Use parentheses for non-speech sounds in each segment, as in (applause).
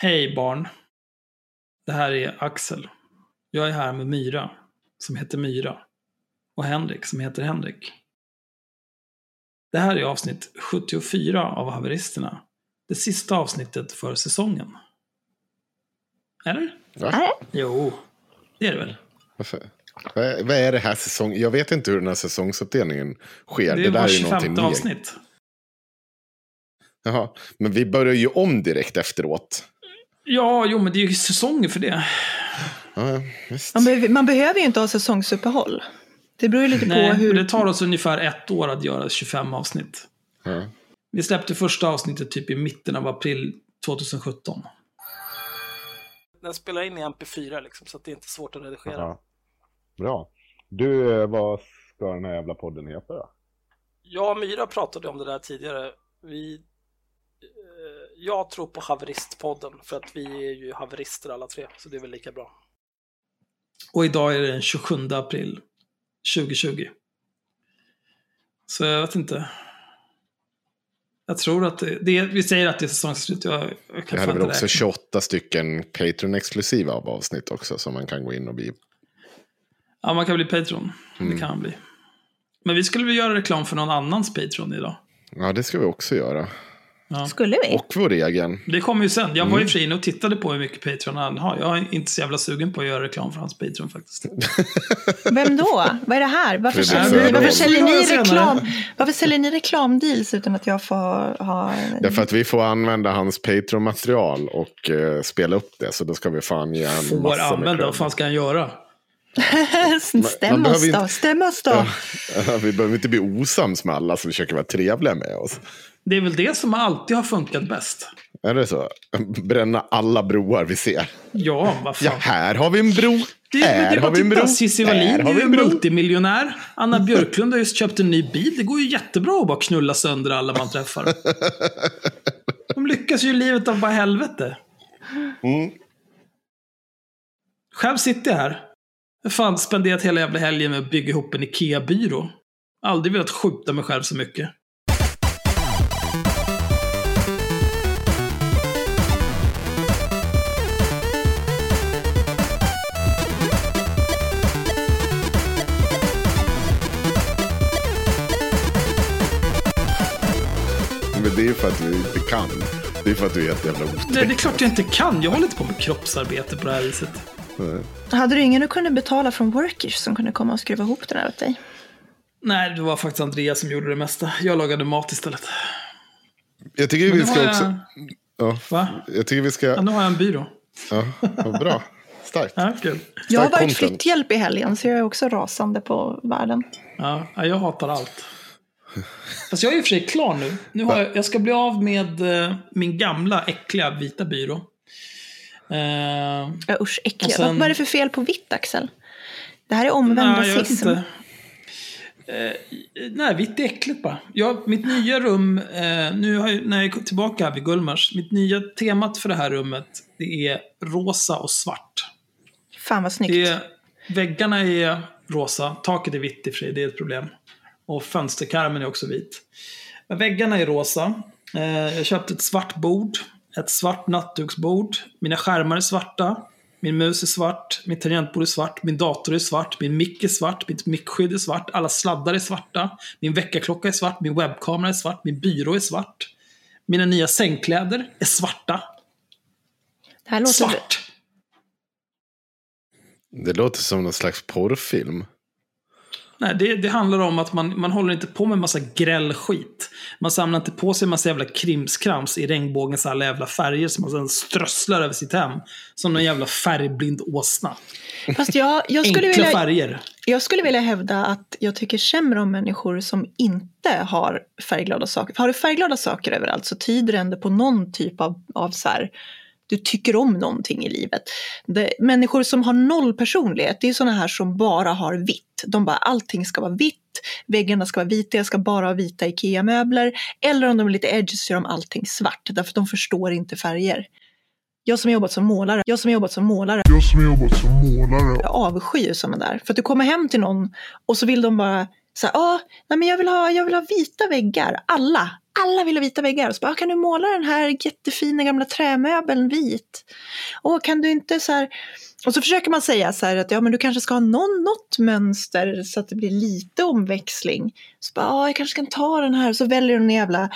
Hej barn. Det här är Axel. Jag är här med Myra, som heter Myra. Och Henrik, som heter Henrik. Det här är avsnitt 74 av Haveristerna. Det sista avsnittet för säsongen. Eller? Va? Jo, det är det väl. Varför? Vad är, det här säsong? Jag vet inte hur den här säsongsuppdelningen sker. Det Det, är där är ju 25 någonting avsnitt. Jaha. Men vi börjar ju om direkt efteråt. Ja, jo, men det är ju säsonger för det. Ja. Man, behöver, man behöver ju inte ha säsongsuppehåll. Det beror ju lite Nej, på hur... det tar oss ungefär ett år att göra 25 avsnitt. Ja. Vi släppte första avsnittet typ i mitten av april 2017. Den spelar in i MP4 liksom, så att det är inte svårt att redigera. Ja. Bra. Du, eh, vad ska den här jävla podden heta då? Jag och Myra pratade om det där tidigare. Vi, jag tror på Haveristpodden, för att vi är ju haverister alla tre, så det är väl lika bra. Och idag är det den 27 april 2020. Så jag vet inte. Jag tror att det, det är, vi säger att det är säsongsslut. Jag, jag Vi kan hade fan väl också räkna. 28 stycken Patreon-exklusiva av avsnitt också som man kan gå in och bli. Ja, man kan bli Patreon. Mm. Det kan man bli. Men vi skulle väl göra reklam för någon annans Patreon idag. Ja, det ska vi också göra. Skulle vi? Och vår egen. Det kommer ju sen. Jag var ju Mm. för inne och tittade på hur mycket Patreon han har. Jag är inte så jävla sugen på att göra reklam för hans Patreon faktiskt. (laughs) Vem då? Vad är det här? Varför, säljer, ni, varför, för säljer ni reklam, varför säljer ni reklamdeals utan att jag får ha... Därför att vi får använda hans Patreon-material och eh, spela upp det. Så då ska vi fan ge en Får massa med använda, vad fan ska han göra? Stäm oss behöver då, inte- stäm oss då. Vi behöver inte bli osams med alla som försöker vara trevliga med oss. Det är väl det som alltid har funkat bäst. Är det så? Bränna alla broar vi ser. Ja, vad fan. Ja, här har vi en bro. Det, det här är bara har vi en titta, bro. Cissi Wallin är ju en multimiljonär. Anna (laughs) Björklund har just köpt en ny bil. Det går ju jättebra att bara knulla sönder alla man träffar. (laughs) De lyckas ju i livet av bara helvete. Mm. Själv sitter jag här. Fan spenderat hela jävla helgen med att bygga ihop en IKEA-byrå. Aldrig velat skjuta mig själv så mycket. Men det är för att vi inte kan. Det är för att du är helt jävla Nej, otäck. det är klart jag inte kan. Jag håller inte på med kroppsarbete på det här viset. Hade du ingen du kunde betala från Workers som kunde komma och skruva ihop den här åt dig? Nej, det var faktiskt Andreas som gjorde det mesta. Jag lagade mat istället. Jag tycker vi ska jag- också... Ja, Va? jag tycker vi ska... Ja, nu har jag en byrå. Ja, vad bra. Starkt. Ja, kul. Jag har varit flytthjälp i helgen så jag är också rasande på världen. Ja, ja, jag hatar allt. Fast jag är i och för sig klar nu. nu har jag, jag ska bli av med eh, min gamla äckliga vita byrå. Eh, Ja, usch, äckliga. Och sen- Vad- är det för fel på vitt, Axel? Det här är omvänd nej, rasism. Eh, nej, vitt är äckligt bara. Jag, mitt nya rum, eh, nu jag, när jag är tillbaka här vid Gullmars, mitt nya temat för det här rummet, det är rosa och svart. Fan vad snyggt. Det väggarna är rosa, taket är vitt i och för sig, det är ett problem. Och fönsterkarmen är också vit. Väggarna är rosa. Eh, jag köpte ett svart bord, ett svart nattduksbord. Mina skärmar är svarta. Min mus är svart, mitt tangentbord är svart, min dator är svart, min mick är svart, mitt mickskydd är svart, alla sladdar är svarta, min väckarklocka är svart, min webbkamera är svart, min byrå är svart. Mina nya sängkläder är svarta. det här låter... Svart! Det låter som någon slags porrfilm. Nej, det, det handlar om att man, man håller inte på med massa gräll skit. Man samlar inte på sig massa jävla krimskrams i regnbågens alla jävla färger som man sedan strösslar över sitt hem. Som någon jävla färgblind åsna. Fast jag, jag, skulle Enkla vilja, färger. jag skulle vilja hävda att jag tycker sämre om människor som inte har färgglada saker. Har du färgglada saker överallt så tyder det ändå på någon typ av, av så här, du tycker om någonting i livet. Det, människor som har noll personlighet, det är sådana här som bara har vitt. De bara, allting ska vara vitt, väggarna ska vara vita, jag ska bara ha vita IKEA-möbler. Eller om de är lite edgy så gör de allting svart, därför att de förstår inte färger. Jag som har jobbat som målare, jag som har jobbat som målare, Jag som har jobbat som målare. jag avskyr sådana där. För att du kommer hem till någon och så vill de bara så här, ah, nej men jag vill, ha, jag vill ha vita väggar, alla alla vill ha vita väggar. Och så bara, ah, kan du måla den här jättefina gamla trämöbeln vit? Och kan du inte så här... Och så försöker man säga så här att ja, men du kanske ska ha någon, något mönster så att det blir lite omväxling. Så bara, ja, jag kanske kan ta den här. Och så väljer du en jävla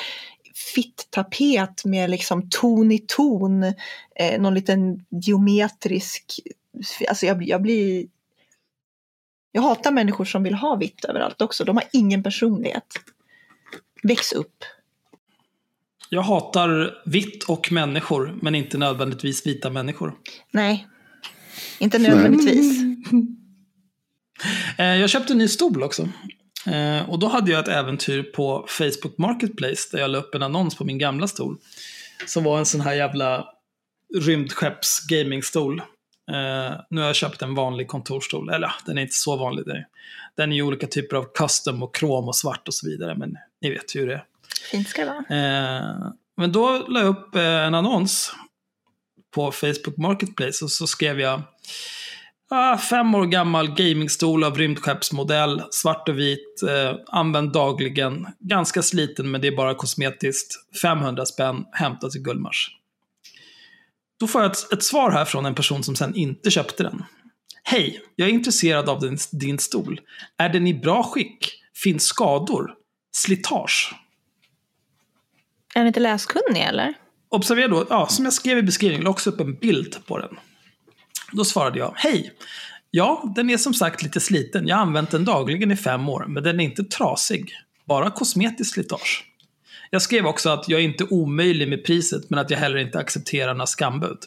fitt-tapet med liksom ton i ton. Eh, någon liten geometrisk... Alltså jag, jag blir... Jag hatar människor som vill ha vitt överallt också. De har ingen personlighet. Väx upp. Jag hatar vitt och människor, men inte nödvändigtvis vita människor. Nej, inte nödvändigtvis. (laughs) Eh, Jag köpte en ny stol också. Eh, Och då hade jag ett äventyr på Facebook Marketplace där jag la upp en annons på min gamla stol. Som var en sån här jävla rymdskepps gamingstol. Eh, Nu har jag köpt en vanlig kontorstol. Eller ja, den är inte så vanlig. Den är- Den är ju olika typer av custom och krom och svart och så vidare. Men ni vet ju hur det är. Fint ska det vara. Eh, men då la jag upp eh, en annons på Facebook Marketplace och så skrev jag ah, fem år gammal gamingstol av rymdskeppsmodell, svart och vit, eh, använd dagligen, ganska sliten men det är bara kosmetiskt, 500 spänn, hämta till Gullmars. Då får jag ett, ett svar här från en person som sen inte köpte den. Hej, jag är intresserad av din, din stol. Är den i bra skick? Finns skador? Slitage? Är den inte läskunnig eller? Observera då, ja, som jag skrev i beskrivningen, la också upp en bild på den. Då svarade jag, hej! Ja, den är som sagt lite sliten. Jag har använt den dagligen i fem år, men den är inte trasig. Bara kosmetiskt slitage. Jag skrev också att jag är inte omöjlig med priset, men att jag heller inte accepterar några skambud.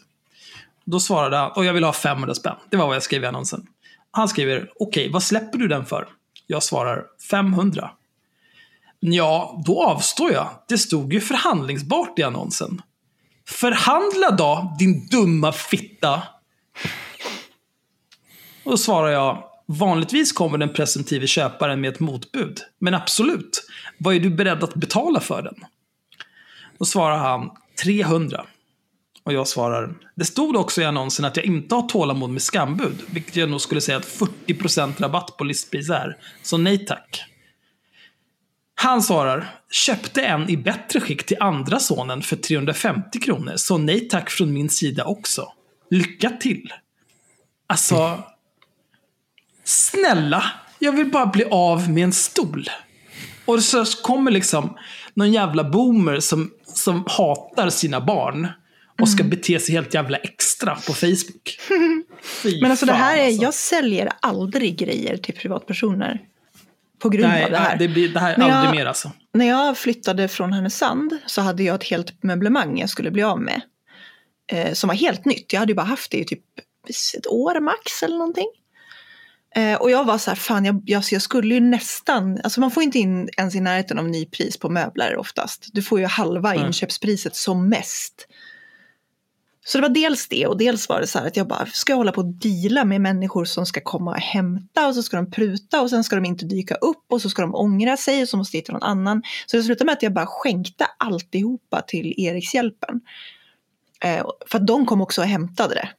Då svarade han, och jag vill ha 500 spänn. Det var vad jag skrev i annonsen. Han skriver, okej, vad släpper du den för? Jag svarar, 500. Ja, då avstår jag. Det stod ju förhandlingsbart i annonsen. Förhandla då, din dumma fitta! Och då svarar jag, vanligtvis kommer den presumtive köparen med ett motbud. Men absolut, vad är du beredd att betala för den? Då svarar han, 300. Och jag svarar, det stod också i annonsen att jag inte har tålamod med skambud, vilket jag nog skulle säga att 40% rabatt på listpris är. Så nej tack. Han svarar, köpte en i bättre skick till andra sonen för 350 kronor, så nej tack från min sida också. Lycka till! Alltså, snälla, jag vill bara bli av med en stol. Och så kommer liksom någon jävla boomer som, som hatar sina barn och ska bete sig helt jävla extra på Facebook. (laughs) Fy Men alltså det här är, alltså. jag säljer aldrig grejer till privatpersoner. På grund Nej, av det här. det, blir, det här är Men jag- aldrig mer alltså. När jag flyttade från Härnösand så hade jag ett helt möblemang jag skulle bli av med. Eh, som var helt nytt. Jag hade ju bara haft det i typ ett år max eller någonting. Eh, och jag var så här, fan jag, jag, jag skulle ju nästan, alltså man får inte in ens i närheten av nypris på möbler oftast. Du får ju halva Nej. inköpspriset som mest. Så det var dels det och dels var det så här att jag bara, ska jag hålla på och deala med människor som ska komma och hämta och så ska de pruta och sen ska de inte dyka upp och så ska de ångra sig och så måste jag hitta någon annan. Så det slutade med att jag bara skänkte alltihopa till Erikshjälpen. Eh, för att de kom också och hämtade det.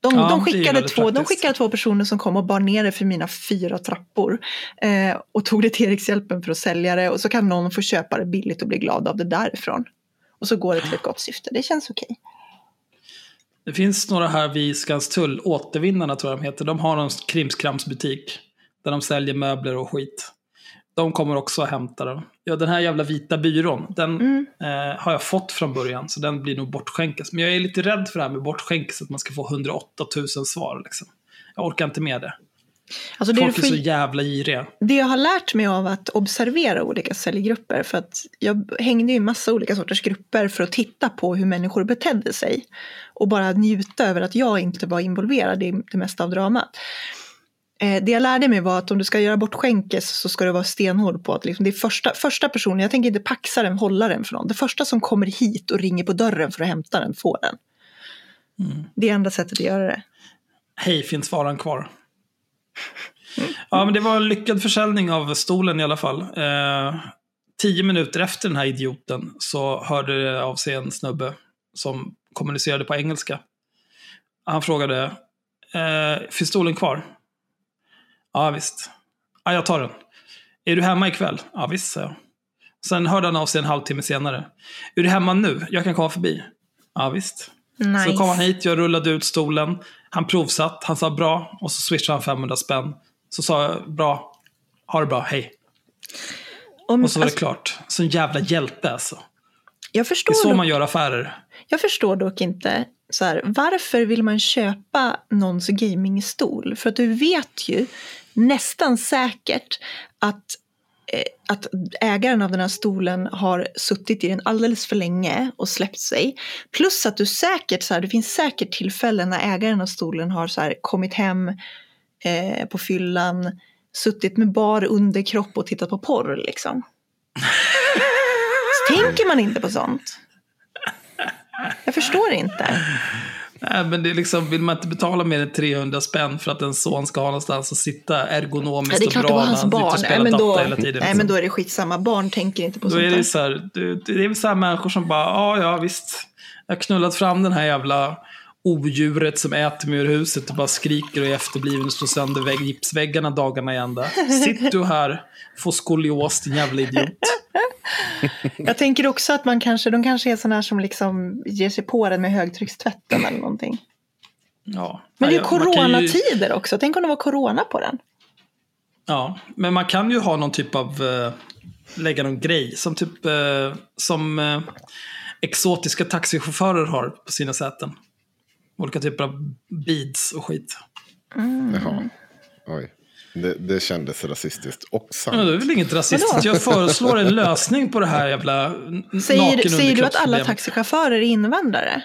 De, Ja, de, skickade två, de skickade två personer som kom och bar ner det för mina fyra trappor. Eh, och tog det till Erikshjälpen för att sälja det. Och så kan någon få köpa det billigt och bli glad av det därifrån. Och så går det till ett gott syfte. Det känns okej. Det finns några här vid Skanstull, Återvinnarna tror jag de heter. De har en krimskramsbutik. Där de säljer möbler och skit. De kommer också att hämta dem. Ja, den här jävla vita byrån, den Mm. eh, har jag fått från början. Så den blir nog bortskänkes. Men jag är lite rädd för det här med bortskänkes. Att man ska få 108 000 svar. Liksom. Jag orkar inte med det. Alltså det, Folk är så jävla giriga. det jag har lärt mig av att observera olika säljgrupper. För att jag hängde i massa olika sorters grupper för att titta på hur människor betedde sig. Och bara njuta över att jag inte var involverad i det mesta av dramat. Eh, Det jag lärde mig var att om du ska göra bortskänkes så ska du vara stenhård på att liksom det är första, första personen, jag tänker inte paxa den, hålla den för någon. Det första som kommer hit och ringer på dörren för att hämta den får den. Mm. Det är enda sättet att göra det. Hej, finns varan kvar? Ja, men det var en lyckad försäljning av stolen i alla fall. Eh, tio minuter efter den här idioten så hörde det av sig en snubbe som kommunicerade på engelska. Han frågade, eh, finns stolen kvar? Ja, visst. Ja, jag tar den. Är du hemma ikväll? Ja, visst, sa jag. Sen hörde han av sig en halvtimme senare. Är du hemma nu? Jag kan komma förbi. Ja, visst. Nice. Så kom han hit, jag rullade ut stolen. Han provsatt, han sa bra och så swishade han 500 spänn. Så sa jag bra, ha det bra, hej. Om, Och så var det alltså, klart. Sån jävla hjälte alltså. jag, Det förstår är så dock, man gör affärer. jag förstår dock inte så här, varför vill man köpa någons gamingstol? För att du vet ju nästan säkert att, att ägaren av den här stolen har suttit i den alldeles för länge och släppt sig. Plus att du säkert, så här, det finns säkert tillfällen när ägaren av stolen har så här, kommit hem eh, på fyllan, suttit med bar underkropp och tittat på porr liksom. Så (laughs) tänker man inte på sånt? Jag förstår inte. Nej, men det är liksom, vill man inte betala mer än 300 spänn för att en son ska ha någonstans att sitta ergonomiskt Ja, och bra det var när hans han sitter och spelar Nej då, hela tiden. nej liksom. men då är det skitsamma. Barn tänker inte på Då sånt är det så här, det är väl så här människor som bara, ja, ja visst. Jag har knullat fram den här jävla odjuret som äter mig ur huset och bara skriker och är efterbliven och slår sönder vägg, gipsväggarna dagarna i ända. Sitt du här, får skolios din jävla idiot. (laughs) Jag tänker också att man kanske, de kanske är sådana här som liksom ger sig på den med högtryckstvätten eller någonting. Ja. Men det är ju- coronatider också. Tänk om det var corona på den. Ja, men man kan ju ha någon typ av, eh, lägga någon grej. Som typ, eh, som eh, exotiska taxichaufförer har på sina säten. Olika typer av beads och skit. Jaha. Oj. Det, det kändes rasistiskt och sant. Men det är väl inget rasistiskt. Jag föreslår en lösning på det här jävla Säger, säger du att alla taxichaufförer är invandrare?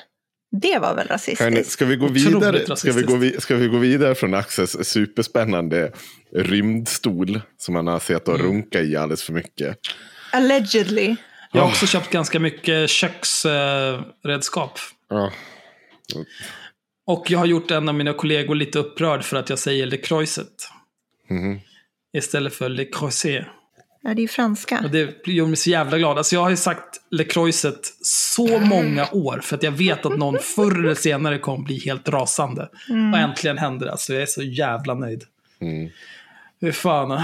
Det var väl rasistiskt? ska, vi gå vidare, ska, vi gå ska vi gå vidare från Axels superspännande rymdstol som han har sett och Mm. runka i alldeles för mycket? Allegedly. Jag har också köpt ganska mycket köksredskap. Ja, Och jag har gjort en av mina kollegor lite upprörd för att jag säger Le Croiset. Mhm. Istället för Le Croiset. Ja, det är ju franska. Och det gjorde mig så jävla glad. Alltså jag har ju sagt Le Croiset så många år för att jag vet att någon förr eller senare kommer bli helt rasande. Och äntligen händer det. Alltså jag är så jävla nöjd. Mm. Hur fan.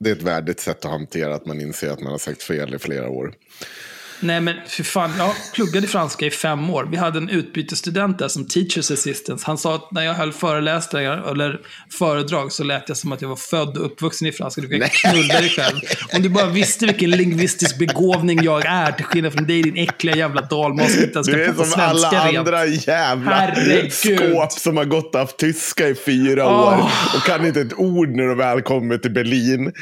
det är ett värdigt sätt att hantera att man inser att man har sagt fel i flera år. Nej men för fan, jag pluggade franska i fem år. Vi hade en utbytesstudent där som teachers assistant. Han sa att när jag höll föreläsningar eller föredrag så lät jag som att jag var född och uppvuxen i franska. Du kan knulla dig själv. Om du bara visste vilken lingvistisk begåvning jag är till skillnad från dig din äckliga jävla dalmas Du är som alla rent. andra jävla Herregud. skåp som har gått och haft tyska i fyra Åh. år och kan inte ett ord när de väl kommer till Berlin.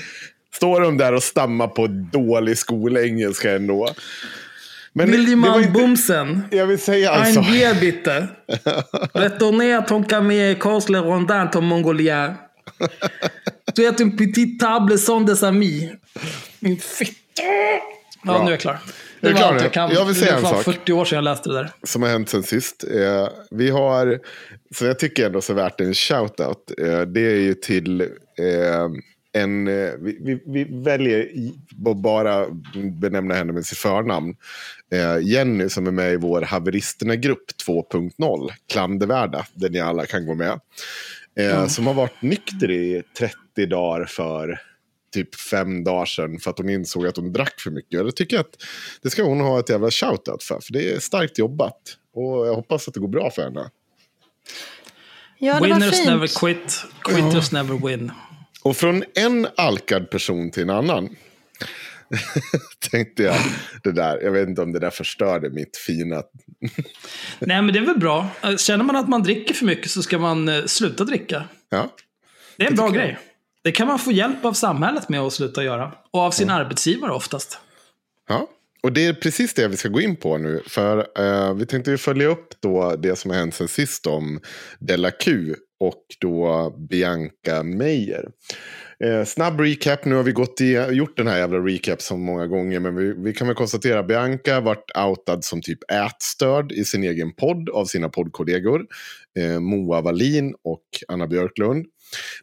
Står de där och stammar på dålig skolengelska ändå. Men Vill det du var man inte- bumsen? Jag vill säga alltså. Ein bier bitte. À ton camier, cause le rondin ton mongolien. Du är en petit table sans des amis. Min fitta. Ja, nu är jag klar. Är Det var klar nu? jag kan. Jag vill säga är en sak. 40 år sedan jag läste det där. som har hänt sen sist. Eh, vi har, så jag tycker ändå så värt en shoutout. Eh, det är ju till eh, en, eh, vi, vi, vi väljer att bara benämna henne med sitt förnamn. Eh, Jenny som är med i vår haveristerna-grupp 2.0, klandervärda, där ni alla kan gå med. Eh, Som har varit nykter i 30 dagar för typ fem dagar sedan för att hon insåg att hon drack för mycket. Det tycker jag att det ska hon ha ett jävla shoutout för. För det är starkt jobbat. Och jag hoppas att det går bra för henne. Ja, det var Winners fint. never quit, quitters never win. Och från en alkad person till en annan. (laughs) tänkte jag det där. Jag vet inte om det där förstörde mitt fina... Nej, men det är väl bra. Känner man att man dricker för mycket så ska man eh, sluta dricka. Ja, Det är en bra tycker jag. grej. Det kan man få hjälp av samhället med att sluta göra. Och av sin arbetsgivare oftast. ja. Och det är precis det vi ska gå in på nu. För eh, vi tänkte ju följa upp då det som har hänt sen sist om Della Q och då Bianca Meyer. Eh, snabb recap, nu har vi gått i, gjort den här jävla recap så många gånger. Men vi, vi kan väl konstatera att Bianca varit outad som typ ätstörd i sin egen podd av sina poddkollegor. Eh, Moa Wallin och Anna Björklund.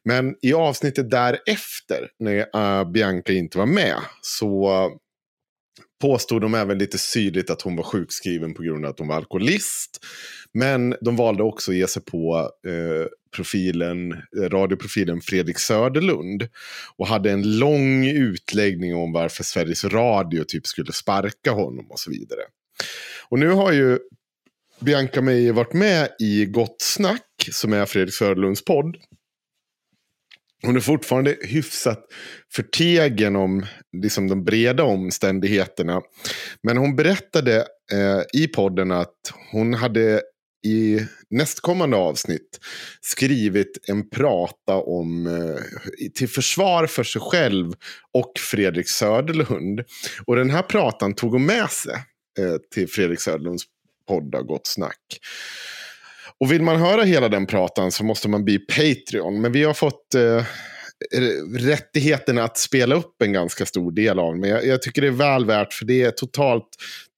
Men i avsnittet därefter, när uh, Bianca inte var med, så påstod de även lite syrligt att hon var sjukskriven på grund av att hon var alkoholist. Men de valde också att ge sig på eh, profilen, eh, radioprofilen Fredrik Söderlund. Och hade en lång utläggning om varför Sveriges Radio typ skulle sparka honom och så vidare. Och nu har ju Bianca Meijer varit med i Gott Snack, som är Fredrik Söderlunds podd. Hon är fortfarande hyfsat förtegen om liksom, de breda omständigheterna. Men hon berättade eh, i podden att hon hade i nästkommande avsnitt skrivit en prata om eh, till försvar för sig själv och Fredrik Söderlund. Och den här pratan tog hon med sig eh, till Fredrik Söderlunds podd Gott Snack. Och vill man höra hela den pratan så måste man bli Patreon. Men vi har fått eh, rättigheten att spela upp en ganska stor del av den. Men jag, jag, tycker det är väl värt för det är totalt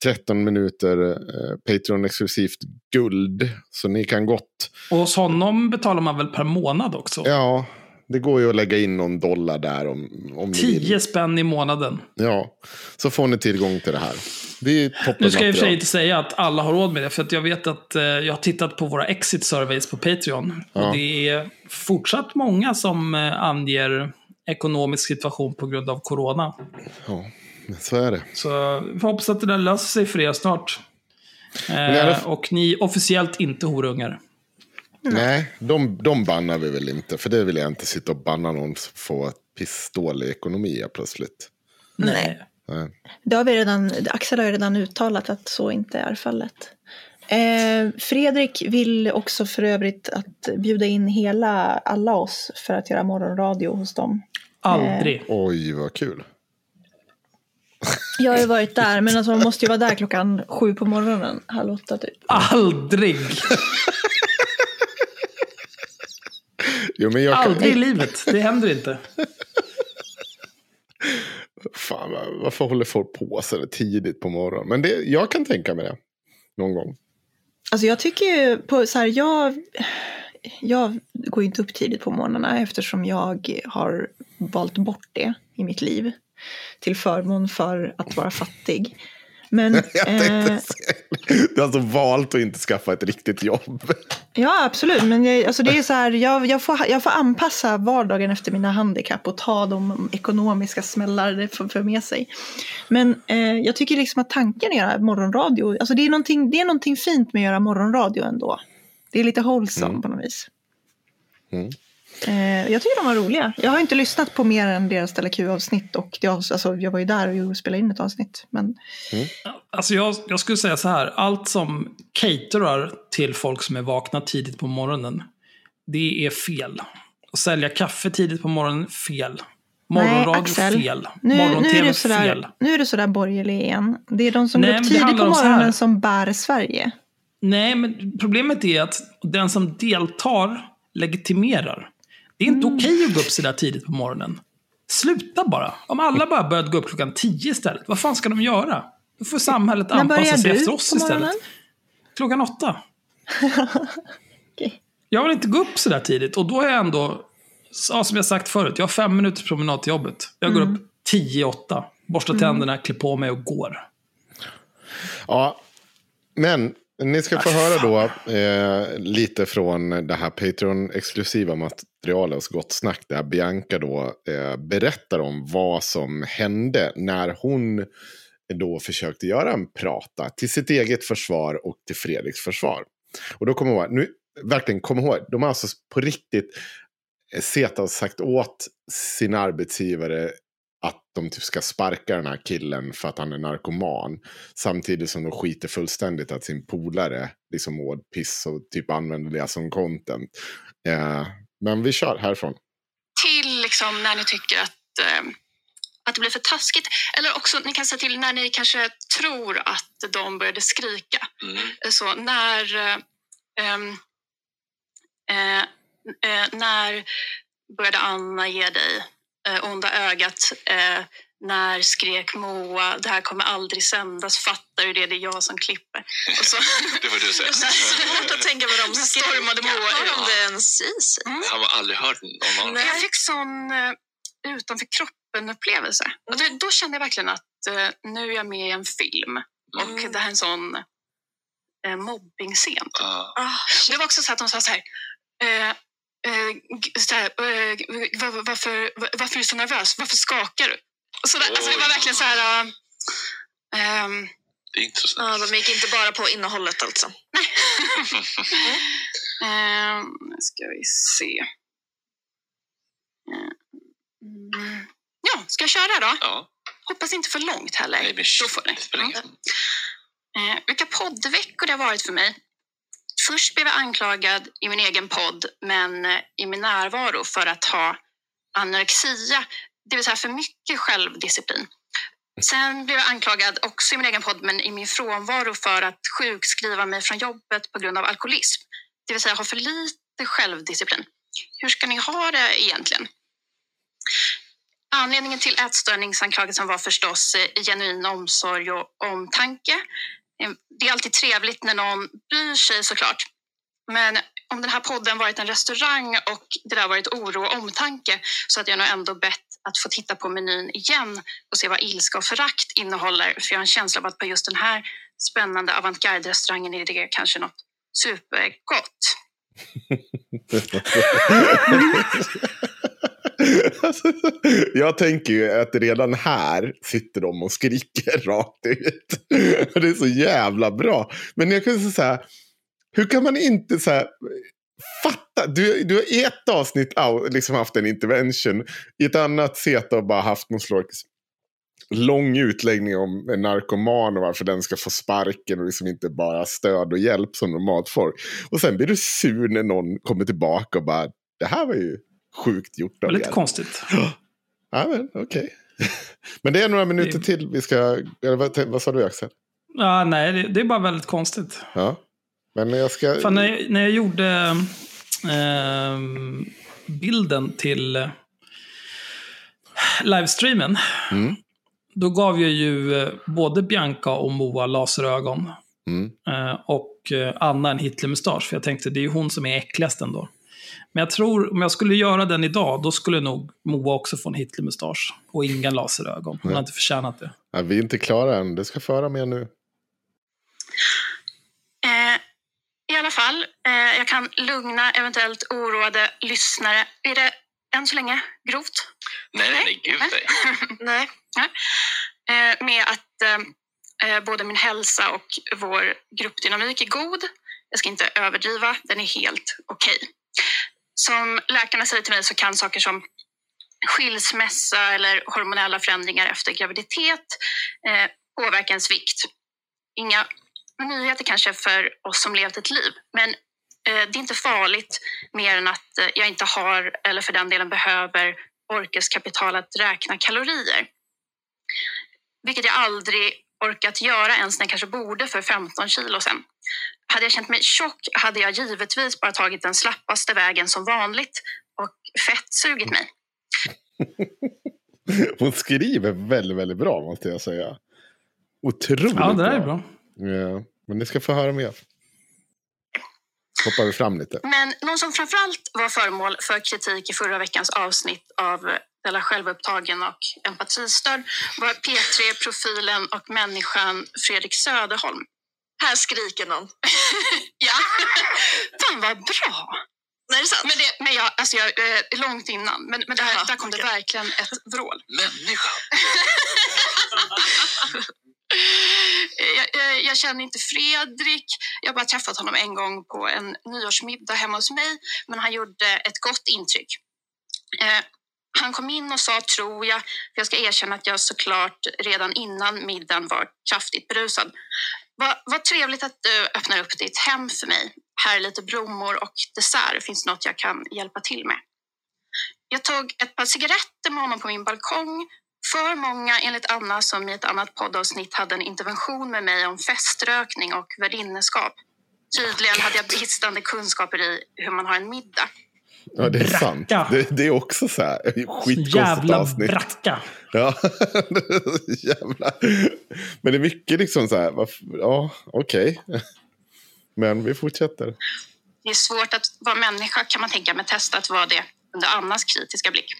13 minuter eh, Patreon-exklusivt guld. Så ni kan gott... Och hos honom betalar man väl per månad också? Ja, det går ju att lägga in någon dollar där om, om ni vill. 10 spänn i månaden. Ja, så får ni tillgång till det här. Det är toppen Nu ska jag i och för sig inte säga att alla har råd med det, för att jag vet att eh, jag har tittat på våra exit surveys på Patreon. Ja. Och det är fortsatt många som eh, anger ekonomisk situation på grund av corona. Ja, så är det. Så vi hoppas att det där löser sig för er snart. Eh, och ni är officiellt inte horungar. Nej, de, de bannar vi väl inte. För det vill jag inte sitta och banna någon som får pissdålig ekonomi plötsligt. Nej. Nej. Det har vi redan, Axel har redan uttalat att så inte är fallet. Eh, Fredrik vill också för övrigt att bjuda in hela, alla oss för att göra morgonradio hos dem. Aldrig. Oj, vad kul. Jag har ju (laughs) varit där, men alltså man måste ju vara där klockan sju på morgonen, halv åtta typ. Aldrig! (laughs) Jo, men jag kan... Aldrig i livet. Det händer inte. Fan, va- varför håller folk på så där tidigt på morgonen? Men det, jag kan tänka mig det. Någon gång. Alltså jag tycker ju på så här, jag, jag går ju inte upp tidigt på morgnarna eftersom jag har valt bort det i mitt liv. Till förmån för att vara fattig. Men (laughs) eh, Du har alltså valt att inte skaffa ett riktigt jobb. (laughs) ja absolut, men jag, alltså det är så här, jag, jag, får, jag får anpassa vardagen efter mina handikapp och ta de ekonomiska smällar det för, för med sig. Men eh, jag tycker liksom att tanken att göra morgonradio, alltså det är, någonting, det är någonting fint med att göra morgonradio ändå. Det är lite wholesome på något vis. Mm. Eh, jag tycker de var roliga. Jag har inte lyssnat på mer än deras Della Q-avsnitt och det, alltså, jag var ju där och spelade in ett avsnitt. Men Alltså jag, jag skulle säga så här, allt som caterar till folk som är vakna tidigt på morgonen, det är fel. Att sälja kaffe tidigt på morgonen, fel. Morgonradio, fel. nu, nu, är Morgon-tv, sådär, fel. nu är du sådär borgerlig igen. Det är de som Nej, går upp tidigt på morgonen som bär Sverige. Nej, men problemet är att den som deltar legitimerar. Det är inte Mm. okej att gå upp så där tidigt på morgonen. Sluta bara. Om alla bara började gå upp klockan 10 istället, vad fan ska de göra? Då får samhället anpassa sig efter oss istället. morgonen? Klockan åtta. (laughs) Okej. Jag vill inte gå upp så där tidigt. Och då är jag ändå, ja, som jag sagt förut, jag har fem minuters promenad till jobbet. Jag går upp 10-8, borstar tänderna, klär på mig och går. Ja, men ni ska få höra då eh, lite från det här Patreon-exklusiva materialet materialens Gott Snack. Där Bianca då eh, berättar om vad som hände när hon då försökte göra en prata till sitt eget försvar och till Fredriks försvar. Och då kommer man nu, verkligen kom ihåg, de har alltså på riktigt eh, Sett Zeta sagt åt sin arbetsgivare att de typ ska sparka den här killen för att han är narkoman. Samtidigt som de skiter fullständigt att sin polare liksom mår piss och typ använder det som content. Eh, men vi kör härifrån. till liksom när ni tycker att, eh, att det blir för taskigt. Eller också ni kan säga till när ni kanske tror att de började skrika. Eh, Så när, eh, eh, eh, när började Anna ge dig eh, onda ögat? När skrek Moa, det här kommer aldrig sändas, fattar du det, det är jag som klipper. Och så, (laughs) Det får du säga. (laughs) så svårt att tänka vad de stormade Moa Har de det ens i sig? Jag har aldrig hört någon av dem. Jag fick sån eh, utanför kroppen-upplevelse. Och det, då kände jag verkligen att eh, nu är jag med i en film och Mm. det här är en sån eh, mobbingscen. Ja. Ah, det var också så att de sa så här. Eh, eh, här eh, var, varför, var, varför är du så nervös? Varför skakar du? Så där, alltså det var verkligen så här... äh, ehm, Det är intressant. Ja, de gick inte bara på innehållet alltså. (laughs) ehm, nu ska vi se. Mm. Ja, ska jag köra då? Ja, Hoppas inte för långt heller. nej, men Då får ni. Eh, vilka poddveckor det har varit för mig. Först blev jag anklagad i min egen podd, men eh, i min närvaro för att ha anorexia, det vill säga för mycket självdisciplin. Sen blev jag anklagad också i min egen podd, men i min frånvaro för att sjukskriva mig från jobbet på grund av alkoholism. Det vill säga ha för lite självdisciplin. Hur ska ni ha det egentligen? Anledningen till ätstörningsanklagelsen var förstås eh, genuin omsorg och omtanke. Eh, det är alltid trevligt när någon bryr sig såklart. Men om den här podden varit en restaurang och det där varit oro och omtanke så hade jag nog ändå bett att få titta på menyn igen och se vad ilska och förakt innehåller. För jag har en känsla av att på just den här spännande avantgarde-restaurangen är det kanske något supergott. Alltså, (laughs) jag tänker ju att redan här sitter de och skriker rakt ut. (laughs) Det är så jävla bra. Men jag kan säga så här, hur kan man inte så här, fatta? Du, du har i ett avsnitt liksom haft en intervention, i ett annat seta bara haft någon slags lång utläggning om en narkoman och varför den ska få sparken och liksom inte bara stöd och hjälp som normalt får. Och sen blir du sur när någon kommer tillbaka och bara, det här var ju sjukt gjort av lite er. konstigt. (gasps) Ja, men okej. (laughs) men det är några minuter till vi ska... Eller vad, vad sa du Axel? Ja, nej, det, det är bara väldigt konstigt. Ja. Men jag ska... För när, jag- när jag gjorde ehm, bilden till eh, livestreamen, Mm. då gav jag ju eh, både Bianca och Moa laserögon. Mm. eh, och eh, Anna en Hitlermustasch, för jag tänkte det är ju hon som är äckligast ändå. Men jag tror, om jag skulle göra den idag, då skulle nog Moa också få en Hitlermustasch. Och inga laserögon. Hon har inte förtjänat det. Ja, vi är inte klara än. Du ska föra med nu. I alla fall, eh, jag kan lugna eventuellt oroade lyssnare. Är det än så länge grovt? Nej, nej, nej, gud nej. Nej. (laughs) Eh, med att eh, eh, både min hälsa och vår gruppdynamik är god. Jag ska inte överdriva, den är helt okej. Som läkarna säger till mig så kan saker som skilsmässa eller hormonella förändringar efter graviditet eh, påverka ens vikt. Inga nyheter kanske för oss som levt ett liv, men eh, det är inte farligt mer än att eh, jag inte har, eller för den delen behöver, orkeskapital att räkna kalorier. Vilket jag aldrig orkat göra ens när jag kanske borde för 15 kilo sedan. Hade jag känt mig tjock hade jag givetvis bara tagit den slappaste vägen som vanligt och fettsugit mig. (laughs) Hon skriver väldigt, väldigt bra måste jag säga. Otroligt Ja, det där är bra. Ja, men ni ska få höra mer. Hoppar vi fram lite. Men någon som framförallt var föremål för kritik i förra veckans avsnitt av Della självupptagen och empatistörd var P3-profilen och människan Fredrik Söderholm. Här skriker någon. (laughs) Ja, fan vad bra! Nej, är det sant? Men, det, men jag, alltså jag, eh, långt innan, men, men det här, Jaha, där kom det okej. verkligen ett vrål. Människa. (laughs) (laughs) jag, jag, jag känner inte Fredrik. Jag har bara träffat honom en gång på en nyårsmiddag hemma hos mig. Men han gjorde ett gott intryck. Eh, han kom in och sa, tror jag, för jag ska erkänna att jag såklart redan innan middagen var kraftigt berusad. Vad, va trevligt att du öppnar upp ditt hem för mig. Här är lite blommor och dessert. Finns det något jag kan hjälpa till med? Jag tog ett par cigaretter med honom på min balkong för många, enligt Anna, som i ett annat poddavsnitt hade en intervention med mig om feströkning och värdineskap. Tydligen hade jag bristande kunskaper i hur man har en middag. Ja, det är Bracka. sant. Det, det är också så här skitkonstigt Jävla avsnitt. bracka. Ja, (laughs) jävla. Men det är mycket liksom så här. Ja, okej. Men vi fortsätter. Det är svårt att vara människa kan man tänka, men testa att vara det under Annas kritiska blick.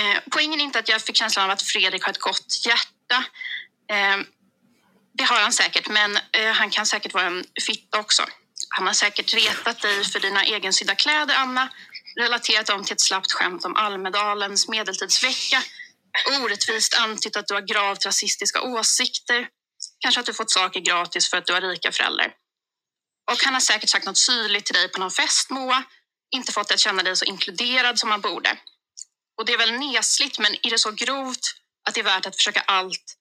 Eh, poängen är inte att jag fick känslan av att Fredrik har ett gott hjärta. Eh, det har han säkert, men eh, han kan säkert vara en fitta också. Han har säkert retat dig för dina egensydda kläder, Anna. Relaterat dem till ett slappt skämt om Almedalens medeltidsvecka. Orättvist antytt att du har gravt rasistiska åsikter. Kanske att du fått saker gratis för att du har rika föräldrar. Och han har säkert sagt något syrligt till dig på någon fest, Moa. Inte fått dig att känna dig så inkluderad som man borde. Och det är väl nesligt, men är det så grovt att det är värt att försöka allt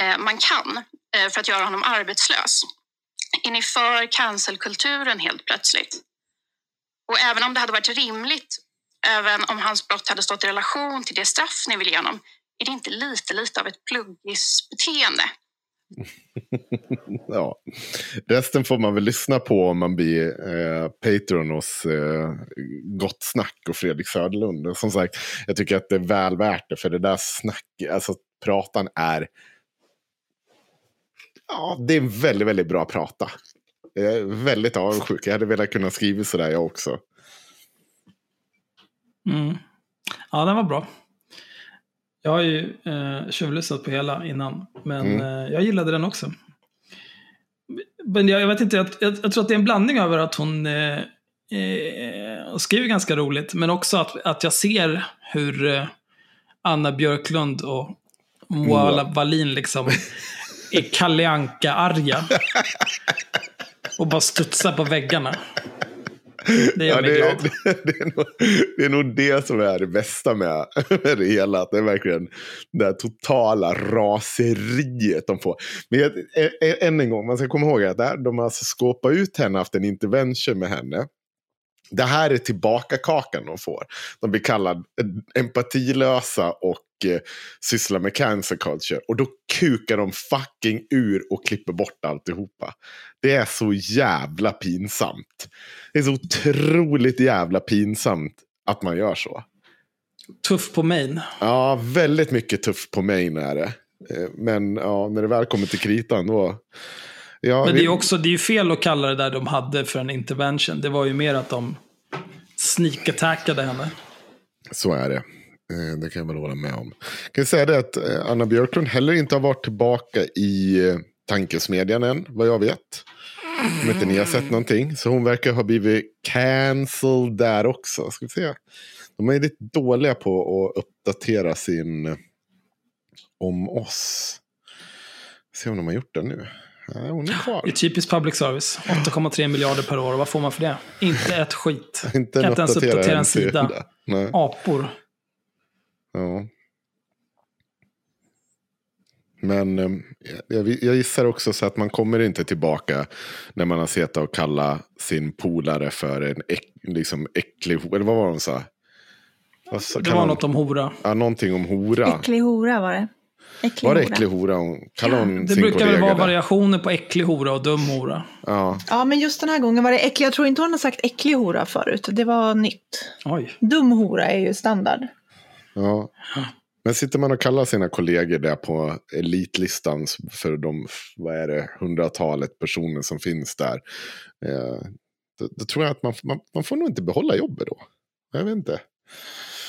eh, man kan eh, för att göra honom arbetslös? Är ni för cancelkulturen helt plötsligt? Och även om det hade varit rimligt, även om hans brott hade stått i relation till det straff ni vill ge honom, är det inte lite, lite av ett pluggisbeteende? (laughs) ja. Resten får man väl lyssna på om man blir eh, Patreon hos eh, Gott Snack och Fredrik Söderlund. Och Som sagt, jag tycker att det är väl värt det, för det där snack, alltså pratan är... Ja, det är en väldigt, väldigt bra prata. Jag är väldigt avundsjuk. Jag hade velat kunna skriva sådär jag också. Mm. Ja, den var bra. Jag har ju eh, tjuvlyssnat på hela innan, men Mm. eh, jag gillade den också. Men jag, jag vet inte, jag, jag, jag tror att det är en blandning över att hon eh, eh, skriver ganska roligt, men också att, att jag ser hur eh, Anna Björklund och Moala Wallin liksom är Kalle Anka-arga. (laughs) Och bara studsar på väggarna. Det gör Ja, mig det, glad. (laughs) det, det, är nog, det är nog det som är det bästa med, med (laughs) det hela. Att det är verkligen det här totala raseriet de får. Men jag, ä- ä- än en gång, man ska komma ihåg att det här, de har alltså skåpat ut henne, haft en intervention med henne. Det här är tillbaka-kakan de får. De blir kallade empatilösa och eh, sysslar med cancer culture. Och då kukar de fucking ur och klipper bort alltihopa. Det är så jävla pinsamt. Det är så otroligt jävla pinsamt att man gör så. Tuff på main. Ja, väldigt mycket tuff på mig är det. Eh, Men ja, när det väl kommer till kritan då... Ja, Men det är också det är fel att kalla det där de hade för en intervention. Det var ju mer att de sneak-attackade henne. Så är det. Eh, Det kan jag väl hålla med om. Jag kan säga det att eh, Anna Björklund heller inte har varit tillbaka i eh, tankesmedjan än, vad jag vet. Om inte ni har sett någonting. Så hon verkar ha blivit cancelled där också. Ska vi se. De är lite dåliga på att uppdatera sin om oss. Se om de har gjort det nu. Nej, hon är kvar. Det är typiskt public service. 8,3 miljarder per år. Och vad får man för det? Inte ett skit. (laughs) Inte kan inte ens uppdatera en sida. sida. Nej. Apor. Ja. Men eh, jag, jag gissar också så att man kommer inte tillbaka när man har sett och kalla sin polare för en äck, liksom äcklig, eller vad var det hon sa? Sa- Det var något om hora. Ja, någonting om hora. Äcklig hora var det. Äcklig Var det äcklig hora hon kallade hon Det sin brukar väl vara där? variationer på äcklig hora och dum hora. Ja, Ja, men just den här gången var det äcklig. Jag tror inte hon har sagt äcklig hora förut. Det var nytt. Oj. Dum hora är ju standard. ja. Men sitter man och kallar sina kollegor där på elitlistan för de, vad är det, hundratalet personer som finns där. Eh, då, då tror jag att man, man, man får nog inte behålla jobbet då. Jag vet inte.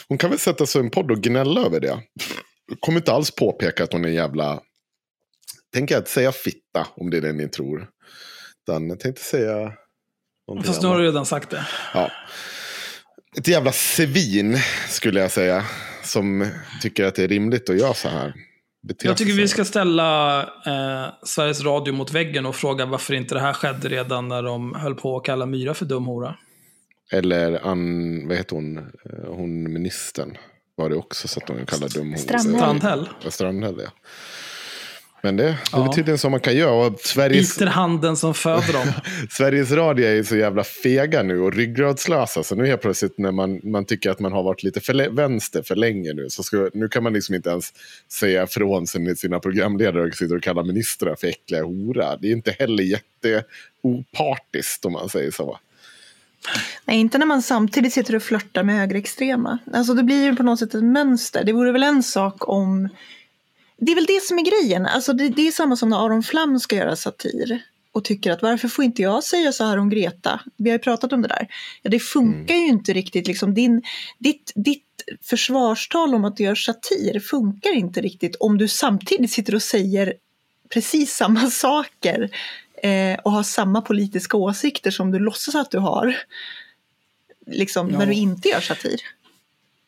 Hon kan väl sätta sig i en podd och gnälla över det. Kommer inte alls påpeka att hon är en jävla... Tänker jag att säga fitta om det är det ni tror. Utan jag tänkte säga... Fast nu har du redan sagt det. Ja. Ett jävla svin skulle jag säga. Som tycker att det är rimligt att göra så här. Jag tycker vi ska ställa eh, Sveriges Radio mot väggen och fråga varför inte det här skedde redan när de höll på att kalla Myra för dum hora. Eller Ann, vad heter hon? Eh, Hon ministern. Var det också så att de kallade dum hora. Strandhäll. Strandhäll. Ja, Strandhäll, ja. Men det, det är Ja. väl tydligen så man kan göra. Och Sveriges, Biter handen som föder dem. (laughs) Sveriges Radio är ju så jävla fega nu och ryggradslösa. Så nu helt plötsligt när man, man tycker att man har varit lite för vänster för länge nu. Så ska, nu kan man liksom inte ens säga från sina programledare och sitter och kallar ministrar för äckliga hora. Det är inte heller jätteopartiskt om man säger så. Nej, inte när man samtidigt sitter och flörtar med högerextrema. Alltså det blir ju på något sätt ett mönster. Det vore väl en sak om... Det är väl det som är grejen. Alltså det, det är samma som när Aron Flam ska göra satir. Och tycker att varför får inte jag säga så här om Greta? Vi har ju pratat om det där. Ja, det funkar ju inte riktigt. Liksom, din, ditt, ditt försvarstal om att du gör satir funkar inte riktigt om du samtidigt sitter och säger precis samma saker eh, och har samma politiska åsikter som du låtsas att du har. Liksom Ja. när du inte gör satir.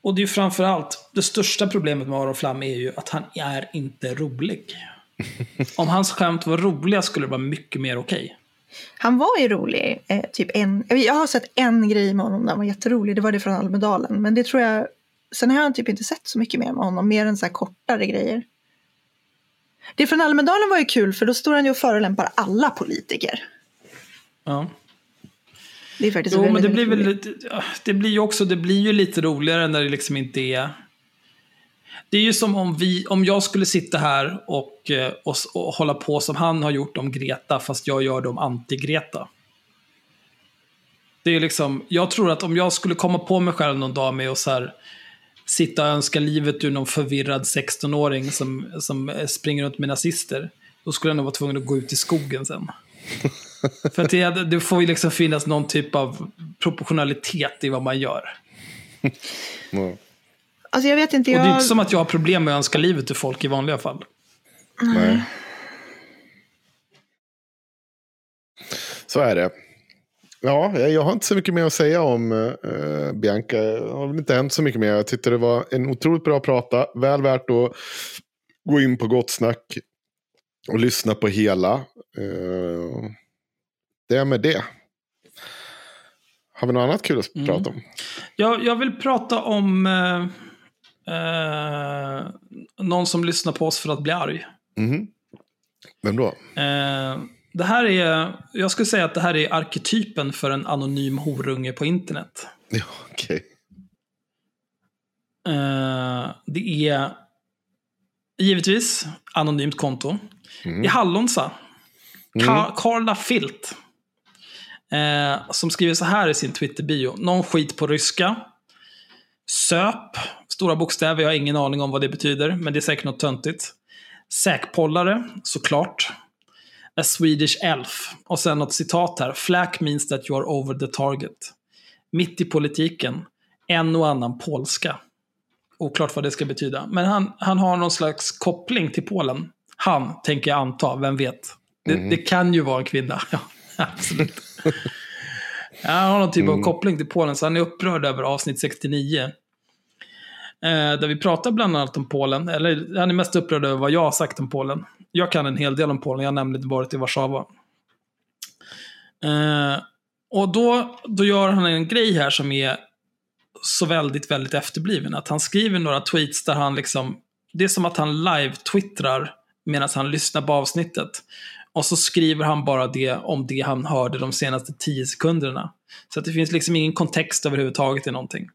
Och det är ju framför allt, det största problemet med Aron Flam är ju att han är inte rolig. (laughs) Om hans skämt var roliga skulle det vara mycket mer okej. Han var ju rolig. Eh, typ en, jag har sett en grej med honom där han var jätterolig. Det var det från Almedalen. Men det tror jag... Sen har jag typ inte sett så mycket mer med honom. Mer än så här kortare grejer. Det från Almedalen var ju kul för då står han ju och förolämpar alla politiker. Ja. Det är faktiskt Jo, väldigt, men det blir väl lite, det blir ju också, det blir ju lite roligare när det liksom inte är... Det är ju som om, vi, om jag skulle sitta här och, eh, och, och hålla på som han har gjort om Greta, fast jag gör det om anti-Greta. Det är liksom, jag tror att om jag skulle komma på mig själv någon dag med att så här, sitta och önska livet ur någon förvirrad 16-åring som, som eh, springer runt med nazister, då skulle jag nog vara tvungen att gå ut i skogen sen. (laughs) För att det, det får ju liksom finnas någon typ av proportionalitet i vad man gör. Ja. Alltså jag vet inte, Och det är jag... inte som att jag har problem med att önska livet till folk i vanliga fall. Nej. Så är det. Ja, jag har inte så mycket mer att säga om eh, Bianca. Det har väl inte hänt så mycket mer. Jag tyckte det var en otroligt bra prata. Väl värt att gå in på Gott Snack och lyssna på hela. Eh, det är med det. Har vi något annat kul att Mm. prata om? Jag, jag vill prata om eh, eh, någon som lyssnar på oss för att bli arg. Mhm. Vem då? Det här är, jag skulle säga att det här är arketypen för en anonym horunge på internet. (laughs) Ja, okej. Eh, det är givetvis anonymt konto. Mm. I Hallonsa. Ka- Carla Filt. Eh, som skriver så här i sin Twitter-bio. Någon skit på ryska. Söp. Stora bokstäver, jag har ingen aning om vad det betyder. Men det är säkert något töntigt. Säkpollare, såklart. A Swedish elf. Och sen något citat här. Flack means that you are over the target. Mitt i politiken. En och annan polska. Oklart vad det ska betyda. Men han, han har någon slags koppling till Polen. Han, tänker jag anta, vem vet? Det, det kan ju vara en kvinna. (laughs) Ja, absolut. (laughs) Han har någon typ av koppling till Polen, så han är upprörd över avsnitt 69. Eh, där vi pratar bland annat om Polen, eller han är mest upprörd över vad jag har sagt om Polen. Jag kan en hel del om Polen, jag har nämligen varit i Warszawa. Eh, och då, då gör han en grej här som är så väldigt, väldigt efterbliven. Att han skriver några tweets där han liksom, det är som att han live-twittrar medan han lyssnar på avsnittet. Och så skriver han bara det om det han hörde de senaste tio sekunderna. Så att det finns liksom ingen kontext överhuvudtaget i någonting.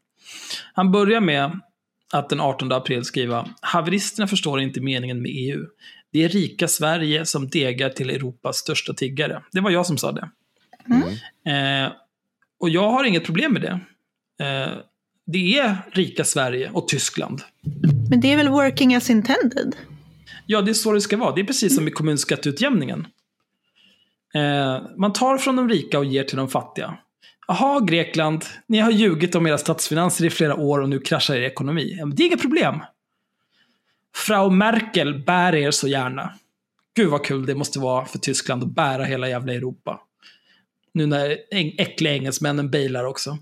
Han börjar med att den 18 april skriva Haveristerna förstår inte meningen med EU. Det är rika Sverige som degar till Europas största tiggare. Det var jag som sa det. Eh, och jag har inget problem med det. Eh, det är rika Sverige och Tyskland. Men det är väl working as intended? Ja, det är så det ska vara. Det är precis som i kommunskatteutjämningen. Eh, man tar från de rika och ger till de fattiga. Jaha, Grekland, ni har ljugit om era statsfinanser i flera år och nu kraschar er ekonomi. Det är inga problem. Frau Merkel bär er så gärna. Gud vad kul det måste vara för Tyskland att bära hela jävla Europa. Nu när äckliga engelsmännen bailar också.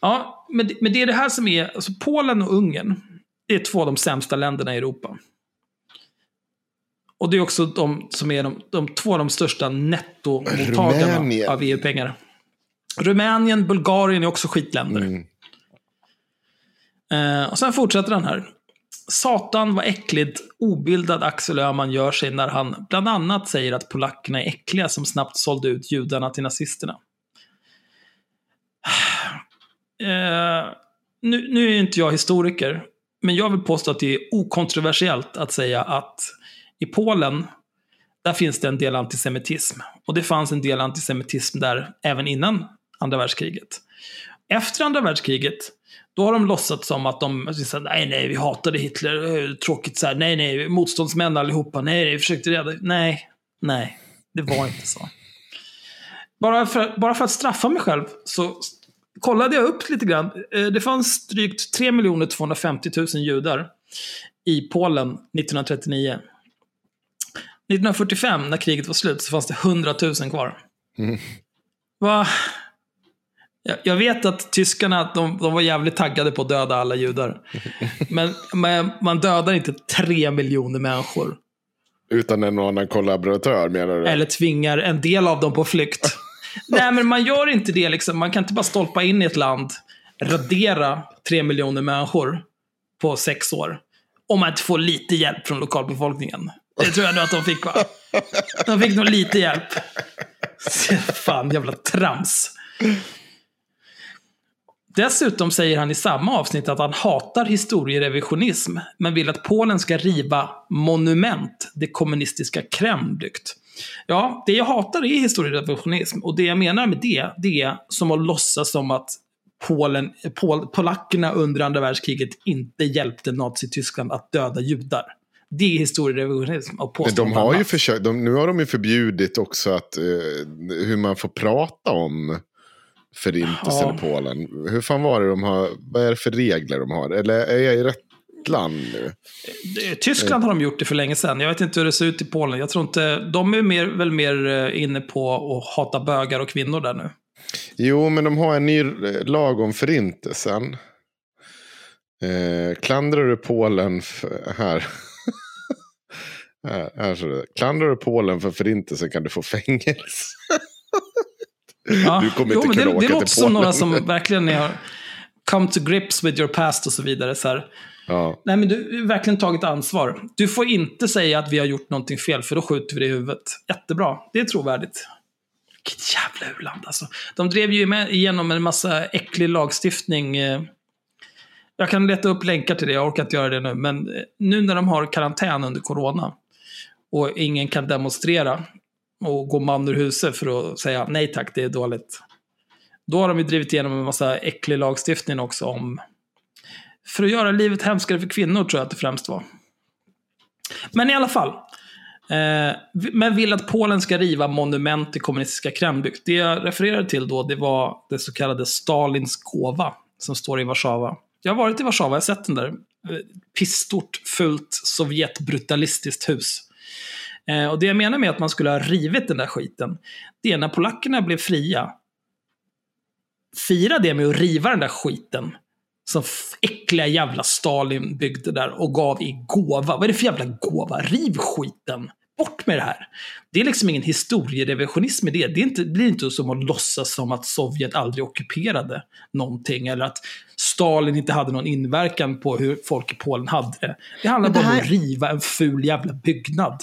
Ja, men det, men det är det här som är, alltså Polen och Ungern, det är två av de sämsta länderna i Europa. Och det är också de som är de, de två av de största nettomottagarna Rumänien. av EU-pengar. Rumänien, Bulgarien är också skitländer. Mm. Eh, och sen fortsätter han här. Satan vad äckligt obildad Axel Öhman gör sig när han bland annat säger att polackerna är äckliga som snabbt sålde ut judarna till nazisterna. (sighs) Eh, nu, nu är inte jag historiker, men jag vill påstå att det är okontroversiellt att säga att i Polen, där finns det en del antisemitism. Och det fanns en del antisemitism där även innan andra världskriget. Efter andra världskriget, då har de låtsats som att de, så här, nej, nej, vi hatade Hitler, tråkigt så här, nej, nej, motståndsmän allihopa, nej, nej, vi försökte rädda, nej, nej, det var inte så. Bara för, bara för att straffa mig själv så kollade jag upp lite grann. Eh, Det fanns drygt 3 250 000 judar i Polen 1939. 1945, när kriget var slut, så fanns det 100 000 kvar. Mm. Va? Jag, vet att tyskarna de, de var jävligt taggade på att döda alla judar. (laughs) Men, men man dödar inte 3 miljoner människor. Utan en och annan kollaboratör menar du? Eller tvingar en del av dem på flykt. (laughs) Nej, men man gör inte det. Liksom. Man kan inte bara stolpa in i ett land, radera tre miljoner människor på sex år. Om man inte får lite hjälp från lokalbefolkningen. Det tror jag nog att de fick, va? De fick nog lite hjälp. (laughs) Fan, jävla trams. Dessutom säger han i samma avsnitt att han hatar historierevisionism, men vill att Polen ska riva monument det kommunistiska Kreml byggt. Ja, det jag hatar är historierevisionism, och det jag menar med det, det är som att låtsas som att Polen, pol, polackerna under andra världskriget inte hjälpte Nazityskland att döda judar. Det är historierevisionism. Och Men de har ju försökt, de, nu har de ju förbjudit också att, eh, hur man får prata om förintelsen Ja. i Polen. Hur fan var det de har, vad är det för regler de har? Eller är jag i rätt land nu? Tyskland har de gjort det för länge sedan. Jag vet inte hur det ser ut i Polen. Jag tror inte, de är mer, väl mer eh, inne på att hata bögar och kvinnor där nu. Jo, men de har en ny lag om förintelsen. Eh, klandrar du Polen för, (laughs) här. här, här. Klandrar du Polen för förintelsen kan du få fängelse. (laughs) Ja, Du kommer jo, inte kunna det, åka det låter till som Polen. några som verkligen har come to grips with your past och så vidare. Så här. Ja. Nej, men du har verkligen tagit ansvar. Du får inte säga att vi har gjort någonting fel, för då skjuter vi dig i huvudet. Jättebra. Det är trovärdigt. Vilket jävla u-land alltså. De drev ju med igenom en massa äcklig lagstiftning. eh. Jag kan leta upp länkar till det, jag orkar inte göra det nu. Men eh, nu när de har karantän under corona och ingen kan demonstrera och gå man ur huset för att säga nej tack, det är dåligt. Då har de ju drivit igenom en massa äcklig lagstiftning också om för att göra livet hemskare för kvinnor tror jag att det främst var. Men i alla fall. Eh, men vill att Polen ska riva monument i kommunistiska Kremlbygd. Det jag refererade till då, det var det så kallade Stalins gåva som står i Warszawa. Jag har varit i Warszawa, jag har sett den där. Eh, pissstort, fult, sovjetbrutalistiskt hus. Eh, och det jag menar med att man skulle ha rivit den där skiten, det är när polackerna blev fria. Fira det med att riva den där skiten som äckliga jävla Stalin byggde där och gav i gåva. Vad är det för jävla gåva? Riv skiten! Bort med det här! Det är liksom ingen historierevisionism i det. Det, är inte, det blir inte som att låtsas som att Sovjet aldrig ockuperade någonting eller att Stalin inte hade någon inverkan på hur folk i Polen hade det. Det handlar det bara om här- att riva en ful jävla byggnad.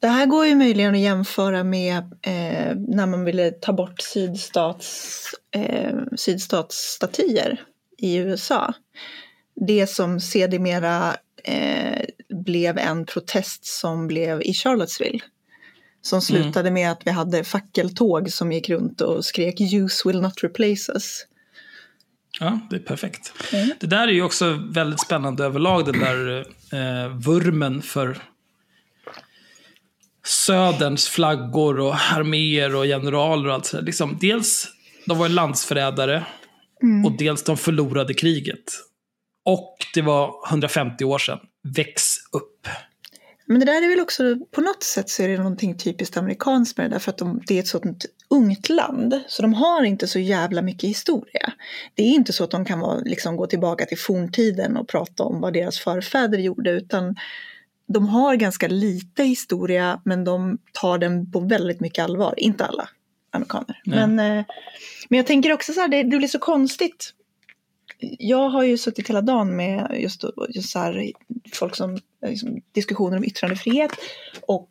Det här går ju möjligen att jämföra med eh, när man ville ta bort sydstats, eh, sydstatsstatyer i USA. Det som sedermera eh, blev en protest som blev i Charlottesville. Som slutade med att vi hade fackeltåg som gick runt och skrek “Use will not replace us”. Ja, det är perfekt. Mm. Det där är ju också väldigt spännande överlag, den där eh, vurmen för Söderns flaggor och arméer och generaler och allt sådär. Liksom, dels, de var landsförrädare och dels de förlorade kriget. Och det var 150 år sedan. Väx upp. Men det där är väl också, på något sätt så är det någonting typiskt amerikanskt med det där för att de, det är ett sådant ungt land. Så de har inte så jävla mycket historia. Det är inte så att de kan vara, liksom, gå tillbaka till forntiden och prata om vad deras förfäder gjorde utan de har ganska lite historia men de tar den på väldigt mycket allvar. Inte alla amerikaner. Nej. Men, eh, men jag tänker också så här, det, det blir så konstigt. Jag har ju suttit hela dagen med just, just så här, folk som liksom, diskussioner om yttrandefrihet. Och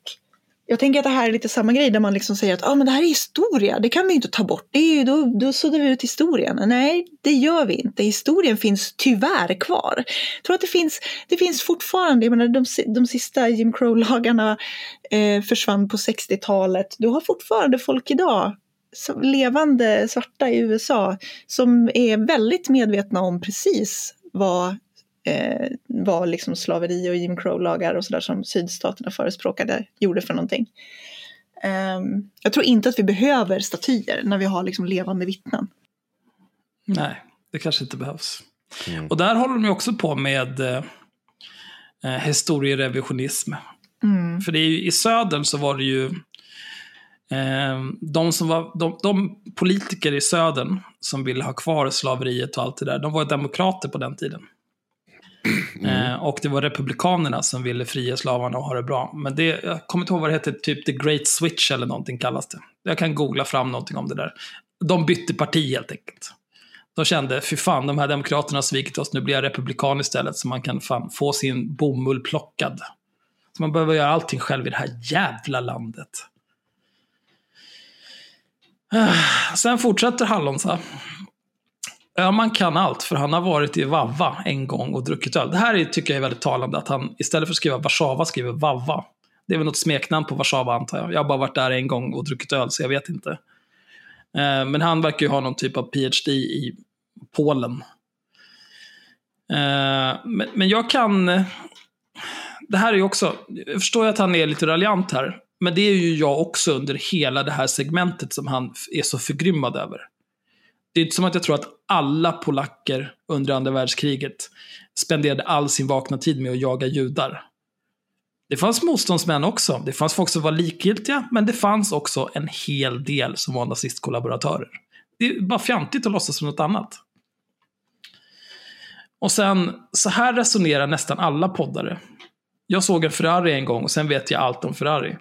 jag tänker att det här är lite samma grej där man liksom säger att ah, men det här är historia, det kan vi inte ta bort. Det är ju, då, då suddar vi ut historien. Nej, det gör vi inte. Historien finns tyvärr kvar. Jag tror att det finns, det finns fortfarande, jag menar de, de sista Jim Crow-lagarna eh, försvann på 60-talet. Du har fortfarande folk idag levande svarta i USA som är väldigt medvetna om precis vad, eh, vad liksom slaveri och Jim Crow-lagar och sådär som sydstaterna förespråkade gjorde för någonting. Ehm, jag tror inte att vi behöver statyer när vi har liksom levande vittnen. Nej, det kanske inte behövs. Och där håller de ju också på med eh, eh, historierevisionism. Mm. För det är ju, i södern så var det ju eh, de, som var, de, de politiker i södern som ville ha kvar slaveriet och allt det där, de var ju demokrater på den tiden. Eh, och det var republikanerna som ville fria slavarna och ha det bra. Men det, jag kommer inte ihåg vad det heter, typ the great switch eller någonting kallas det. Jag kan googla fram någonting om det där. De bytte parti helt enkelt. De kände, fy fan, de här demokraterna har svikit oss, nu blir jag republikan istället, så man kan fan få sin bomull plockad. Så man behöver göra allting själv i det här jävla landet. Eh, sen fortsätter Hallonsa Öhman kan allt, för han har varit i Vavva en gång och druckit öl. Det här är, tycker jag är väldigt talande, att han istället för att skriva Warszawa skriver Vavva. Det är väl något smeknamn på Warszawa antar jag. Jag har bara varit där en gång och druckit öl, så jag vet inte. Eh, Men han verkar ju ha någon typ av PhD i Polen. Eh, Men, men jag kan... Eh, det här är ju också... Jag förstår ju att han är lite raljant här. Men det är ju jag också under hela det här segmentet som han är så förgrymmad över. Det är inte som att jag tror att alla polacker under andra världskriget spenderade all sin vakna tid med att jaga judar. Det fanns motståndsmän också. Det fanns folk som var likgiltiga, men det fanns också en hel del som var nazistkollaboratörer. Det är bara fjantigt att låtsas som något annat. Och sen, så här resonerar nästan alla poddare. Jag såg en Ferrari en gång och sen vet jag allt om Ferrari.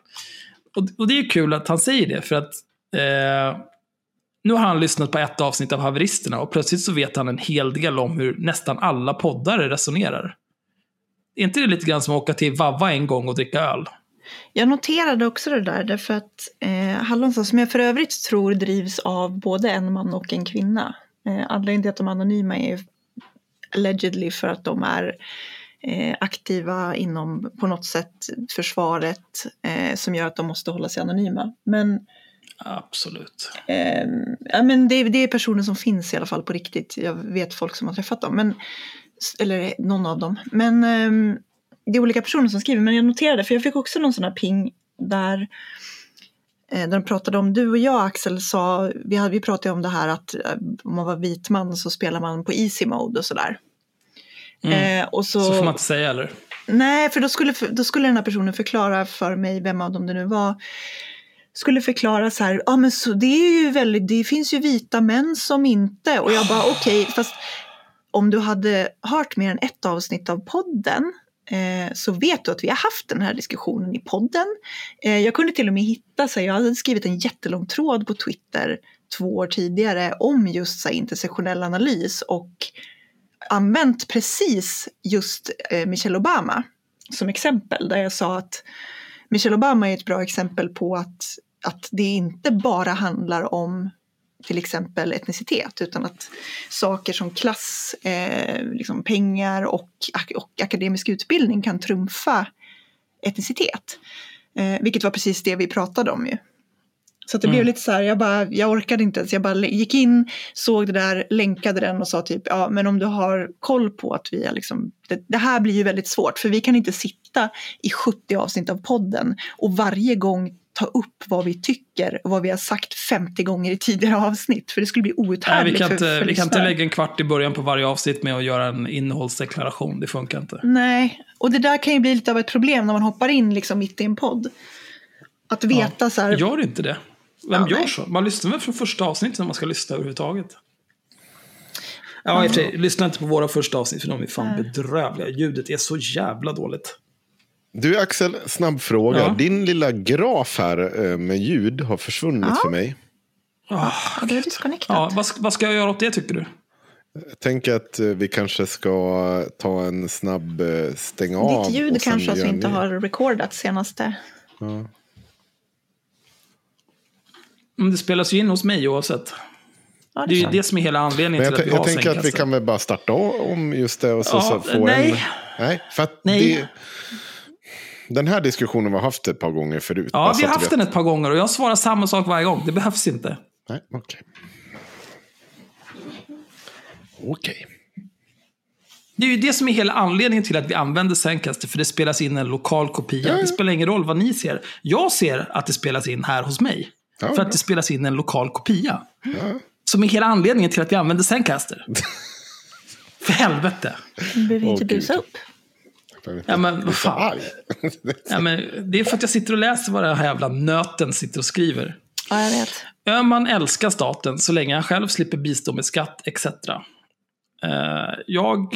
Och, och det är kul att han säger det, för att eh, nu har han lyssnat på ett avsnitt av Haveristerna och plötsligt så vet han en hel del om hur nästan alla poddare resonerar. Är inte det lite grann som att åka till Vava en gång och dricka öl? Jag noterade också det där därför att eh, Hallonsson, som jag för övrigt tror drivs av både en man och en kvinna. Eh, anledningen till att de är anonyma är allegedly för att de är eh, aktiva inom på något sätt försvaret eh, som gör att de måste hålla sig anonyma. Men, Absolut. eh, ja, men det, det är personer som finns i alla fall på riktigt. Jag vet folk som har träffat dem. Men, eller någon av dem. Men ehm, det är olika personer som skriver. Men jag noterade, för jag fick också någon sån här ping där eh, där de pratade om, du och jag Axel sa, vi, hade, vi pratade om det här att eh, om man var vit man så spelar man på easy mode och sådär. Mm. Eh, och så, Så får man inte säga, eller? Nej, för då skulle, då skulle den här personen förklara för mig, vem av dem det nu var, skulle förklara så här, ja men så det är ju väldigt, det finns ju vita män som inte, och jag bara okej, fast om du hade hört mer än ett avsnitt av podden eh, så vet du att vi har haft den här diskussionen i podden. Eh, jag kunde till och med hitta, så här, jag hade skrivit en jättelång tråd på Twitter två år tidigare om just så här, intersektionell analys och använt precis just eh, Michelle Obama som exempel. Där jag sa att Michelle Obama är ett bra exempel på att, att det inte bara handlar om till exempel etnicitet utan att saker som klass, eh, liksom pengar och, och akademisk utbildning kan trumfa etnicitet. Eh, vilket var precis det vi pratade om ju. Så det Mm. blev lite så här, jag, bara, jag orkade inte ens. Jag bara gick in, såg det där, länkade den och sa typ, ja men om du har koll på att vi är liksom, det, det här blir ju väldigt svårt för vi kan inte sitta i 70 avsnitt av podden och varje gång ta upp vad vi tycker och vad vi har sagt 50 gånger i tidigare avsnitt. För det skulle bli Nej, outhärdligt vi kan, för, inte, för vi kan inte lägga en kvart i början på varje avsnitt med att göra en innehållsdeklaration. Det funkar inte. Nej, och det där kan ju bli lite av ett problem när man hoppar in liksom mitt i en podd. Att veta så här, Gör inte det. Vem Ja, gör nej. så? Man lyssnar väl från första avsnittet när man ska lyssna överhuvudtaget? Ja, i och för sig, lyssna inte på våra första avsnitt för de är fan bedrövliga. Ljudet är så jävla dåligt. Du Axel, snabb fråga. Ja. Din lilla graf här eh, med ljud har försvunnit Ja. för mig. Ah, ja, det är ja, vad, ska- vad ska jag göra åt det tycker du? Jag tänker att eh, vi kanske ska ta en snabb eh, stäng av. Ditt ljud kanske alltså inte har recordat senaste. Ja. Mm, Det spelas ju in hos mig oavsett. Ja, Det är ju det som är hela anledningen Men jag, till att vi jag har tänker att vi kan väl bara starta om just det och så, Ja, så få nej. en... Nej, för att Nej. Det, den här diskussionen vi har haft ett par gånger förut. Ja, vi har haft den ett par gånger och jag svarar samma sak varje gång. Det behövs inte. Nej, okej. Okej. Det är ju det som är hela anledningen till att vi använder Zencaster, för det spelas in en lokal kopia. Ja. Det spelar ingen roll vad ni ser. Jag ser att det spelas in här hos mig. Ja, för att det spelas in en lokal kopia. Ja. Som är hela anledningen till att vi använder Zencaster. (laughs) För helvete. Du behöver inte busa upp. Ja, men Jag fan. (laughs) Ja, men det är för att jag sitter och läser vad den här jävla nöten sitter och skriver. Ja, jag vet. Öhman älskar staten så länge han själv slipper bistå med skatt etc. Eh, jag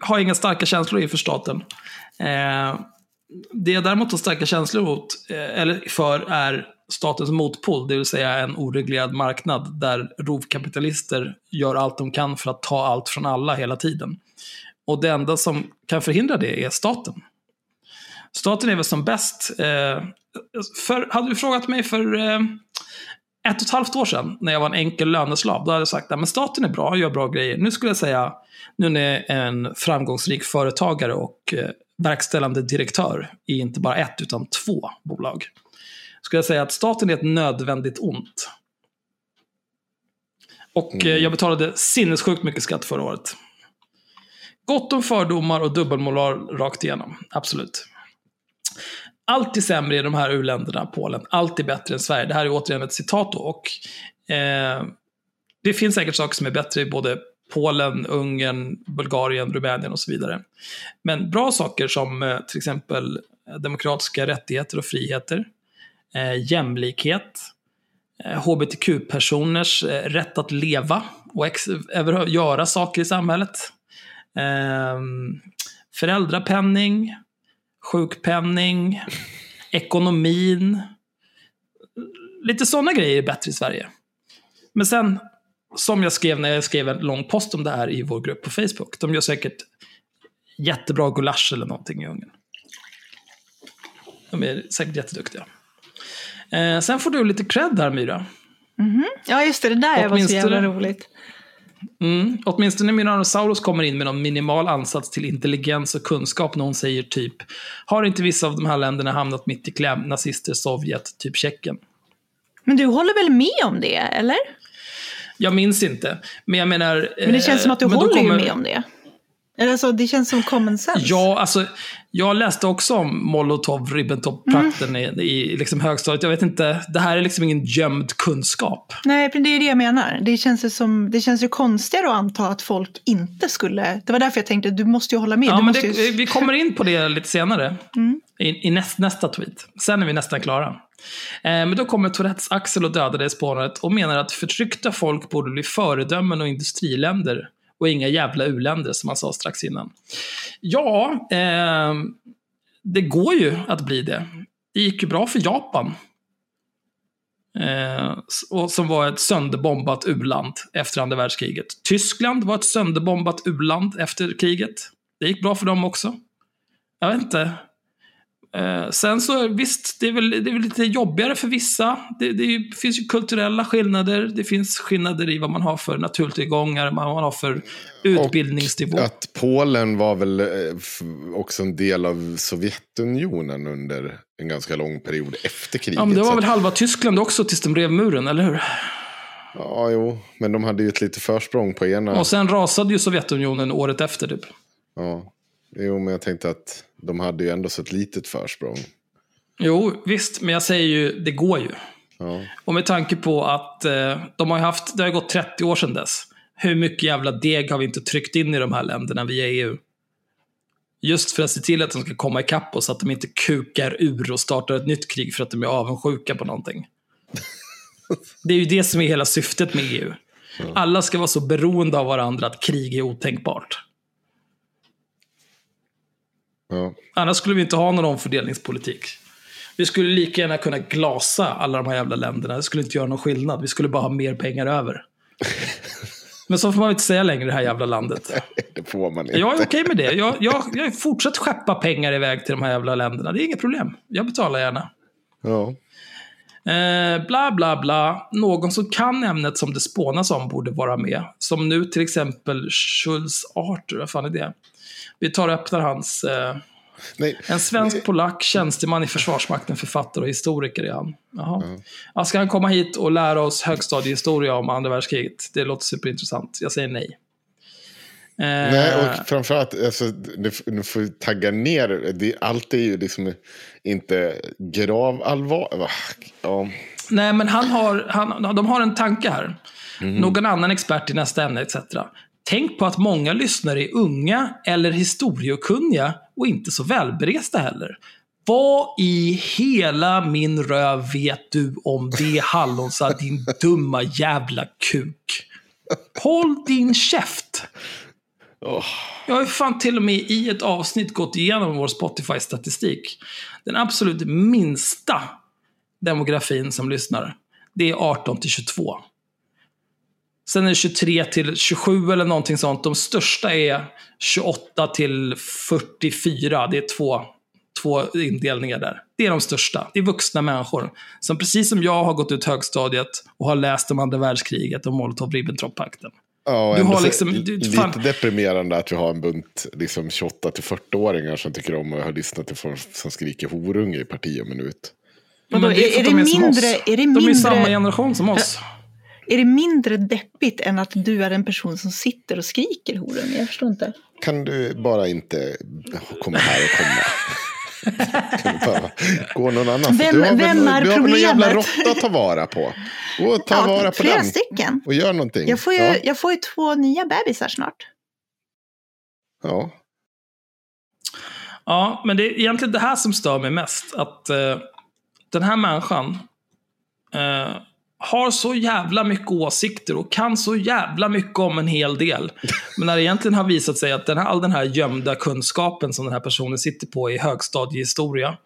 har inga starka känslor inför staten. Eh, det jag däremot har starka känslor mot, eh, eller för är statens motpol, det vill säga en oreglerad marknad där rovkapitalister gör allt de kan för att ta allt från alla hela tiden. Och det enda som kan förhindra det är staten. Staten är väl som bäst. Eh, för, hade du frågat mig för eh, ett och ett halvt år sedan, när jag var en enkel löneslav, då hade jag sagt att staten är bra, gör bra grejer. Nu skulle jag säga, nu när jag är en framgångsrik företagare och eh, verkställande direktör i inte bara ett, utan två bolag, skulle jag säga att staten är ett nödvändigt ont. Och eh, jag betalade sinnessjukt mycket skatt förra året. Gott om fördomar och dubbelmoral rakt igenom, absolut. Allt är sämre i de här u-länderna, Polen. Allt är bättre än Sverige. Det här är återigen ett citat då. Och, eh, det finns säkert saker som är bättre i både Polen, Ungern, Bulgarien, Rumänien och så vidare. Men bra saker som eh, till exempel eh, demokratiska rättigheter och friheter, eh, jämlikhet, eh, hbtq-personers eh, rätt att leva och ex- göra saker i samhället. Eh, föräldrapenning, sjukpenning, ekonomin. Lite sådana grejer är bättre i Sverige. Men sen, som jag skrev när jag skrev en lång post om det här i vår grupp på Facebook, de gör säkert jättebra gulasch eller någonting i Ungern. De är säkert jätteduktiga. Eh, sen får du lite cred här, Myra. Ja, just det. Det där var så Åtminstone- jävla roligt. Mm. Åtminstone Minosaurus kommer in med någon minimal ansats till intelligens och kunskap när hon säger typ Har inte vissa av de här länderna hamnat mitt i kläm? Nazister, Sovjet, typ Tjeckien. Men du håller väl med om det, eller? Jag minns inte, men jag menar... Men det känns som att du eh, håller kommer- ju med om det. Alltså, det känns som common sense. Ja, alltså, jag läste också om Molotov-Ribbentrop-pakten i, i liksom högstadiet. Jag vet inte, det här är liksom ingen gömd kunskap. Nej, men det är det jag menar. Det känns, ju som, det känns ju konstigare att anta att folk inte skulle... Det var därför jag tänkte du måste ju hålla med. Ja, men det, ju... vi kommer in på det lite senare. I, i näst, nästa tweet. Sen är vi nästan klara. Eh, men då kommer Tourettes Axel och dödar det spåret och menar att förtryckta folk borde bli föredömen och industriländer och inga jävla uländer som man sa strax innan. Ja, eh, det går ju att bli det. Det gick ju bra för Japan. Eh, och som var ett sönderbombat u-land efter andra världskriget. Tyskland var ett sönderbombat u-land efter kriget. Det gick bra för dem också. Jag vet inte. Eh, sen så visst, det är, väl, det är väl lite jobbigare för vissa. Det, det finns ju kulturella skillnader. Det finns skillnader i vad man har för naturtillgångar, vad man har för utbildningsnivå. Att Polen var väl eh, också en del av Sovjetunionen under en ganska lång period efter kriget. Ja, men det var väl halva Tyskland också tills de rev muren, eller hur? Ja, jo. Men de hade ju ett litet försprång på ena. Och sen rasade ju Sovjetunionen året efter typ. Ja. Jo, men jag tänkte att de hade ju ändå så ett litet försprång. Jo, visst, men jag säger ju, det går ju. Ja. Och med tanke på att eh, de har haft, det har gått 30 år sedan dess. Hur mycket jävla deg har vi inte tryckt in i de här länderna via EU? Just för att se till att de ska komma ikapp oss, att de inte kukar ur och startar ett nytt krig för att de är avundsjuka på någonting. (laughs) Det är ju det som är hela syftet med EU. Alla ska vara så beroende av varandra att krig är otänkbart. Ja. Annars skulle vi inte ha någon omfördelningspolitik. Vi skulle lika gärna kunna glasa alla de här jävla länderna. Det skulle inte göra någon skillnad. Vi skulle bara ha mer pengar över. (laughs) Men så får man inte säga längre i det här jävla landet. (laughs) Det får man inte. Jag är okej med det. Jag, jag, (laughs) jag fortsätter skeppa pengar iväg till de här jävla länderna. Det är inget problem. Jag betalar gärna. Ja. Eh, bla, bla, bla. Någon som kan ämnet som det spånas om borde vara med. Som nu till exempel Schultz Arthur. Vad fan är det? Vi tar och öppnar hans... Eh, Nej. en svensk polack, tjänsteman i Försvarsmakten, författare och historiker är han. Jaha. Ja, ska han komma hit och lära oss högstadiehistoria om andra världskriget? Det låter superintressant. Jag säger nej. Eh, Nej, och framförallt, alltså, du, får tagga ner. Det, allt är ju liksom inte gravallvar. Va? Ja. Nej, men han har, han, de har en tanke här. Någon annan expert i nästa ämne etc. Tänk på att många lyssnare är unga eller historiekunniga och inte så välberesta heller. Vad i hela min röv vet du om det hallonsa, din dumma jävla kuk? Håll din käft! Jag har ju fan till och med i ett avsnitt gått igenom vår Spotify-statistik. Den absolut minsta demografin som lyssnar, det är 18 till 22. Sen är det 23 till 27 eller någonting sånt. De största är 28 till 44. Det är två, två indelningar där. Det är de största. Det är vuxna människor. Som precis som jag har gått ut högstadiet och har läst om andra världskriget och Molotov-Ribbentrop-pakten. Ja, Du har liksom- du- lite fan- deprimerande att vi har en bunt liksom 28 till 40-åringar som tycker om att ha lyssnat till folk som skriker horunge i parti och minut. Men det är- är det de som mindre- oss. är det De är mindre- samma generation som oss. Är det mindre deppigt än att du är en person som sitter och skriker horunge? Jag förstår inte. Kan du bara inte komma här och komma? gå någon annanstans? Vem- du har väl, vem är du har väl någon jävla problemet? råtta att ta vara på? Gå och ta vara på flera den. stycken. Och gör någonting. Jag får, ju, Ja. jag får ju två nya bebisar snart. ja. Ja, men det är egentligen det här som stör mig mest. Att eh, den här människan eh, har så jävla mycket åsikter och kan så jävla mycket om en hel del. Men när det egentligen har visat sig att den här, all den här gömda kunskapen som den här personen sitter på i högstadiehistoria.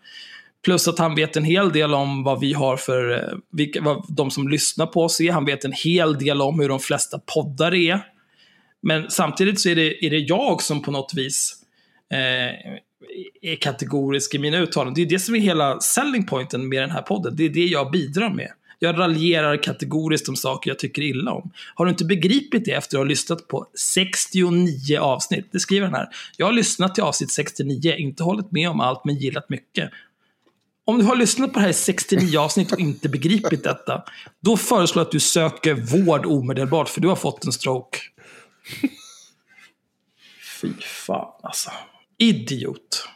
Plus att han vet en hel del om vad vi har för, eh, vilka, vad de som lyssnar på oss är. Han vet en hel del om hur de flesta poddar är. Men samtidigt så är det, är det jag som på något vis eh, är kategorisk i mina uttalanden. Det är det som är hela selling pointen med den här podden. Det är det jag bidrar med. Jag raljerar kategoriskt om saker jag tycker illa om. Har du inte begripit det efter att ha lyssnat på 69 avsnitt? Det skriver han här. Jag har lyssnat till avsnitt 69, inte hållit med om allt men gillat mycket. Om du har lyssnat på det här i 69 avsnitt och inte begripit detta, då föreslår jag att du söker vård omedelbart, för du har fått en stroke. Fy fan alltså. Idiot.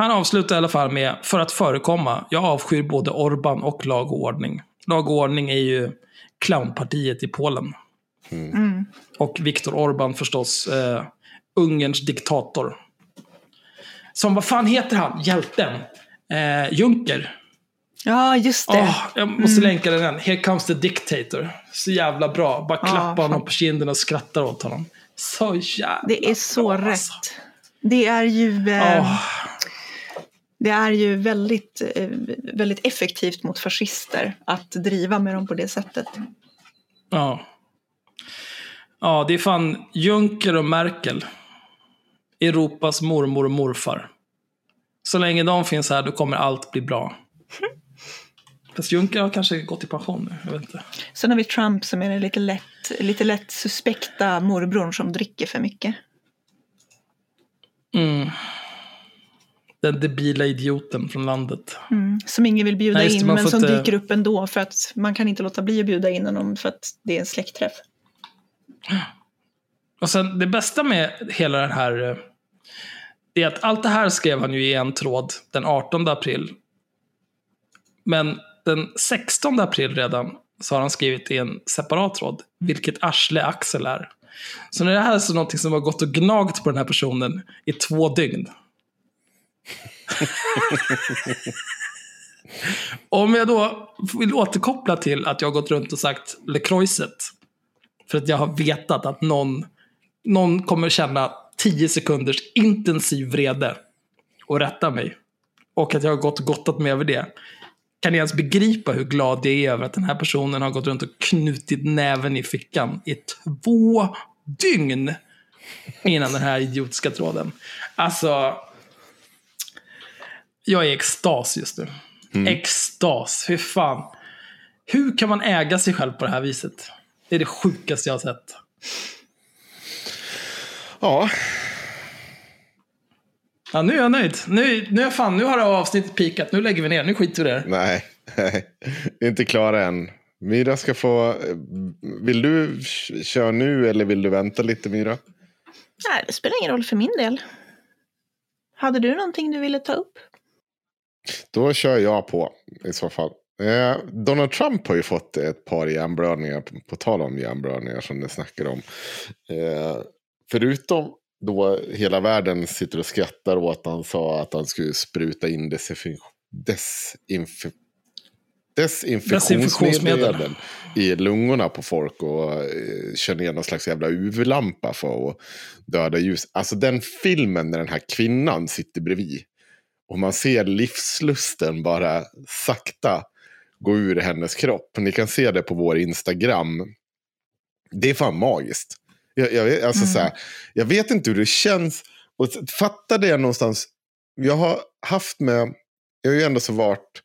Han avslutar i alla fall med, för att förekomma, jag avskyr både Orban och lag och ordning. Lag och ordning är ju clownpartiet i Polen. Mm. Och Viktor Orban förstås, eh, Ungerns diktator. Som, vad fan heter han, hjälten? Eh, Juncker. Ja, just det. Åh, jag måste länka den. Here comes the dictator. Så jävla bra. Bara Ja, klappa fan. honom på kinden och skrattar åt honom. Så jävla det är så bra, rätt. alltså. Det är ju, eh, Åh, det är ju väldigt, eh, väldigt effektivt mot fascister att driva med dem på det sättet. ja. Ja, det är fan Juncker och Merkel. Europas mormor och morfar. Så länge de finns här, då kommer allt bli bra. (laughs) Fast Juncker har kanske gått i pension nu. Jag vet inte. Sen har vi Trump som är den lite lätt, lite lätt suspekta morbrorn som dricker för mycket. Mm. Den debila idioten från landet. Mm. Som ingen vill bjuda Nej, in men som inte- dyker upp ändå för att man kan inte låta bli att bjuda in honom för att det är en släktträff. Och sen det bästa med hela det här, eh, det är att allt det här skrev han ju i en tråd den 18 april. Men den 16 april redan så har han skrivit i en separat tråd, vilket arsle Axel är. Så det här är så någonting som har gått och gnagt på den här personen i två dygn. (laughs) Om jag då vill återkoppla till att jag har gått runt och sagt LeCroixet. För att jag har vetat att någon, någon kommer känna 10 sekunders intensiv vrede och rätta mig. Och att jag har gått och gottat mig över det. Kan ni ens begripa hur glad jag är över att den här personen har gått runt och knutit näven i fickan i två dygn innan den här idiotiska tråden. Alltså, jag är i extas just nu. Extas, hur fan. Hur kan man äga sig själv på det här viset? Det är det sjukaste jag har sett. Ja, Ja, nu är jag nöjd. Nu, nu, är fan, nu har det avsnittet pikat. Nu lägger vi ner. Nu skiter vi i det. nej. nej. Inte klara än. Myra ska få... Vill du köra nu eller vill du vänta lite Myra? Nej, det spelar ingen roll för min del. Hade du någonting du ville ta upp? Då kör jag på i så fall. Eh, Donald Trump har ju fått ett par hjärnblödningar, på, på tal om hjärnblödningar som ni snackar om. Eh, förutom då hela världen sitter och skrattar åt att han sa att han skulle spruta in desinf- desinf- desinfektionsmedel Desinfektionsmedel. i lungorna på folk och eh, kör ner någon slags jävla UV-lampa för att döda ljus. Alltså den filmen när den här kvinnan sitter bredvid och man ser livslusten bara sakta gå ur hennes kropp. Ni kan se det på vår Instagram. Det är fan magiskt. Jag, jag, alltså, så här, jag vet inte hur det känns. Och fatta det någonstans. Jag har haft med, jag har ju ändå så varit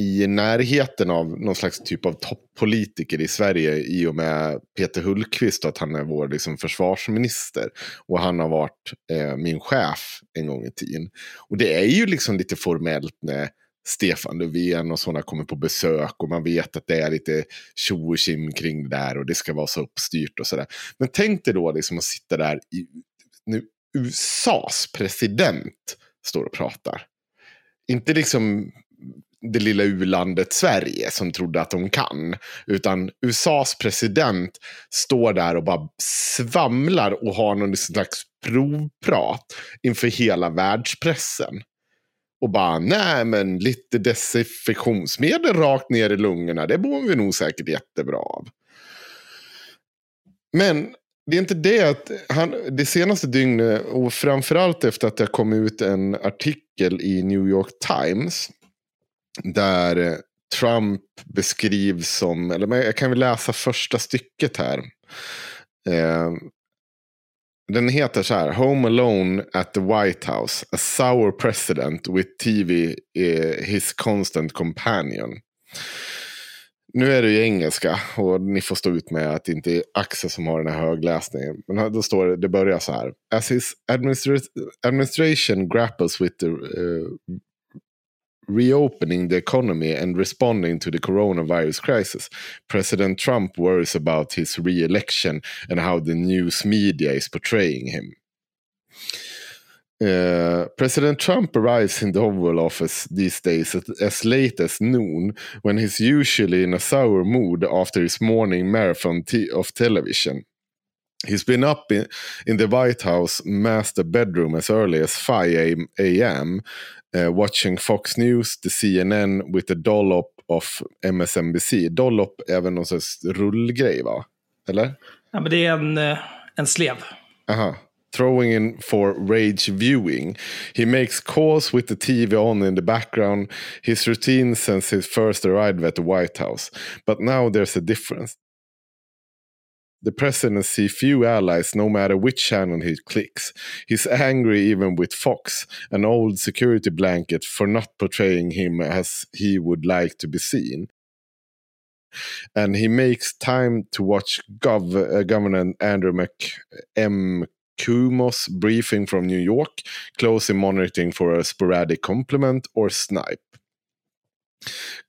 i närheten av någon slags typ av toppolitiker i Sverige i och med Peter Hultqvist och att han är vår liksom, försvarsminister. Och han har varit eh, min chef en gång i tiden. Och det är ju liksom lite formellt när Stefan Löfven och sådana kommer på besök och man vet att det är lite tjo och tjim kring det där och det ska vara så uppstyrt och sådär. Men tänk dig då liksom att sitta där i nu, USAs president står och pratar. Inte liksom det lilla u-landet Sverige som trodde att de kan. Utan USAs president står där och bara svamlar och har någon slags provprat inför hela världspressen. Och bara, nej men lite desinfektionsmedel rakt ner i lungorna, det mår vi nog säkert jättebra av. Men det är inte det att han, det senaste dygnet, och framförallt efter att det kom ut en artikel i New York Times, där eh, Trump beskrivs som, eller jag kan väl läsa första stycket här. Eh, den heter så här, Home Alone at the White House, a sour president with TV eh, his constant companion. Nu är det ju engelska och ni får stå ut med att det inte är Axel som har den här högläsningen. Men då står det, det börjar så här. As his administra- administration grapples with the uh, reopening the economy and responding to the coronavirus crisis, President Trump worries about his re-election and how the news media is portraying him. Uh, President Trump arrives in the Oval Office these days at, as late as noon, when he's usually in a sour mood after his morning marathon of television. He's been up in, in the White House master bedroom as early as 5 a.m., uh, watching Fox News, the CNN with a dollop of MSNBC. Dollop är även någon sorts rullgrej, va? Eller? Ja, men det är en, eh, en slev. Aha. Throwing in for rage viewing. He makes calls with the TV on in the background. His routine since his first arrival at the White House. But now there's a difference. The president sees few allies no matter which channel he clicks. He's angry even with Fox, an old security blanket, for not portraying him as he would like to be seen. And he makes time to watch Gov- uh, Governor Andrew Mc- M. Kumos briefing from New York, closely monitoring for a sporadic compliment or snipe.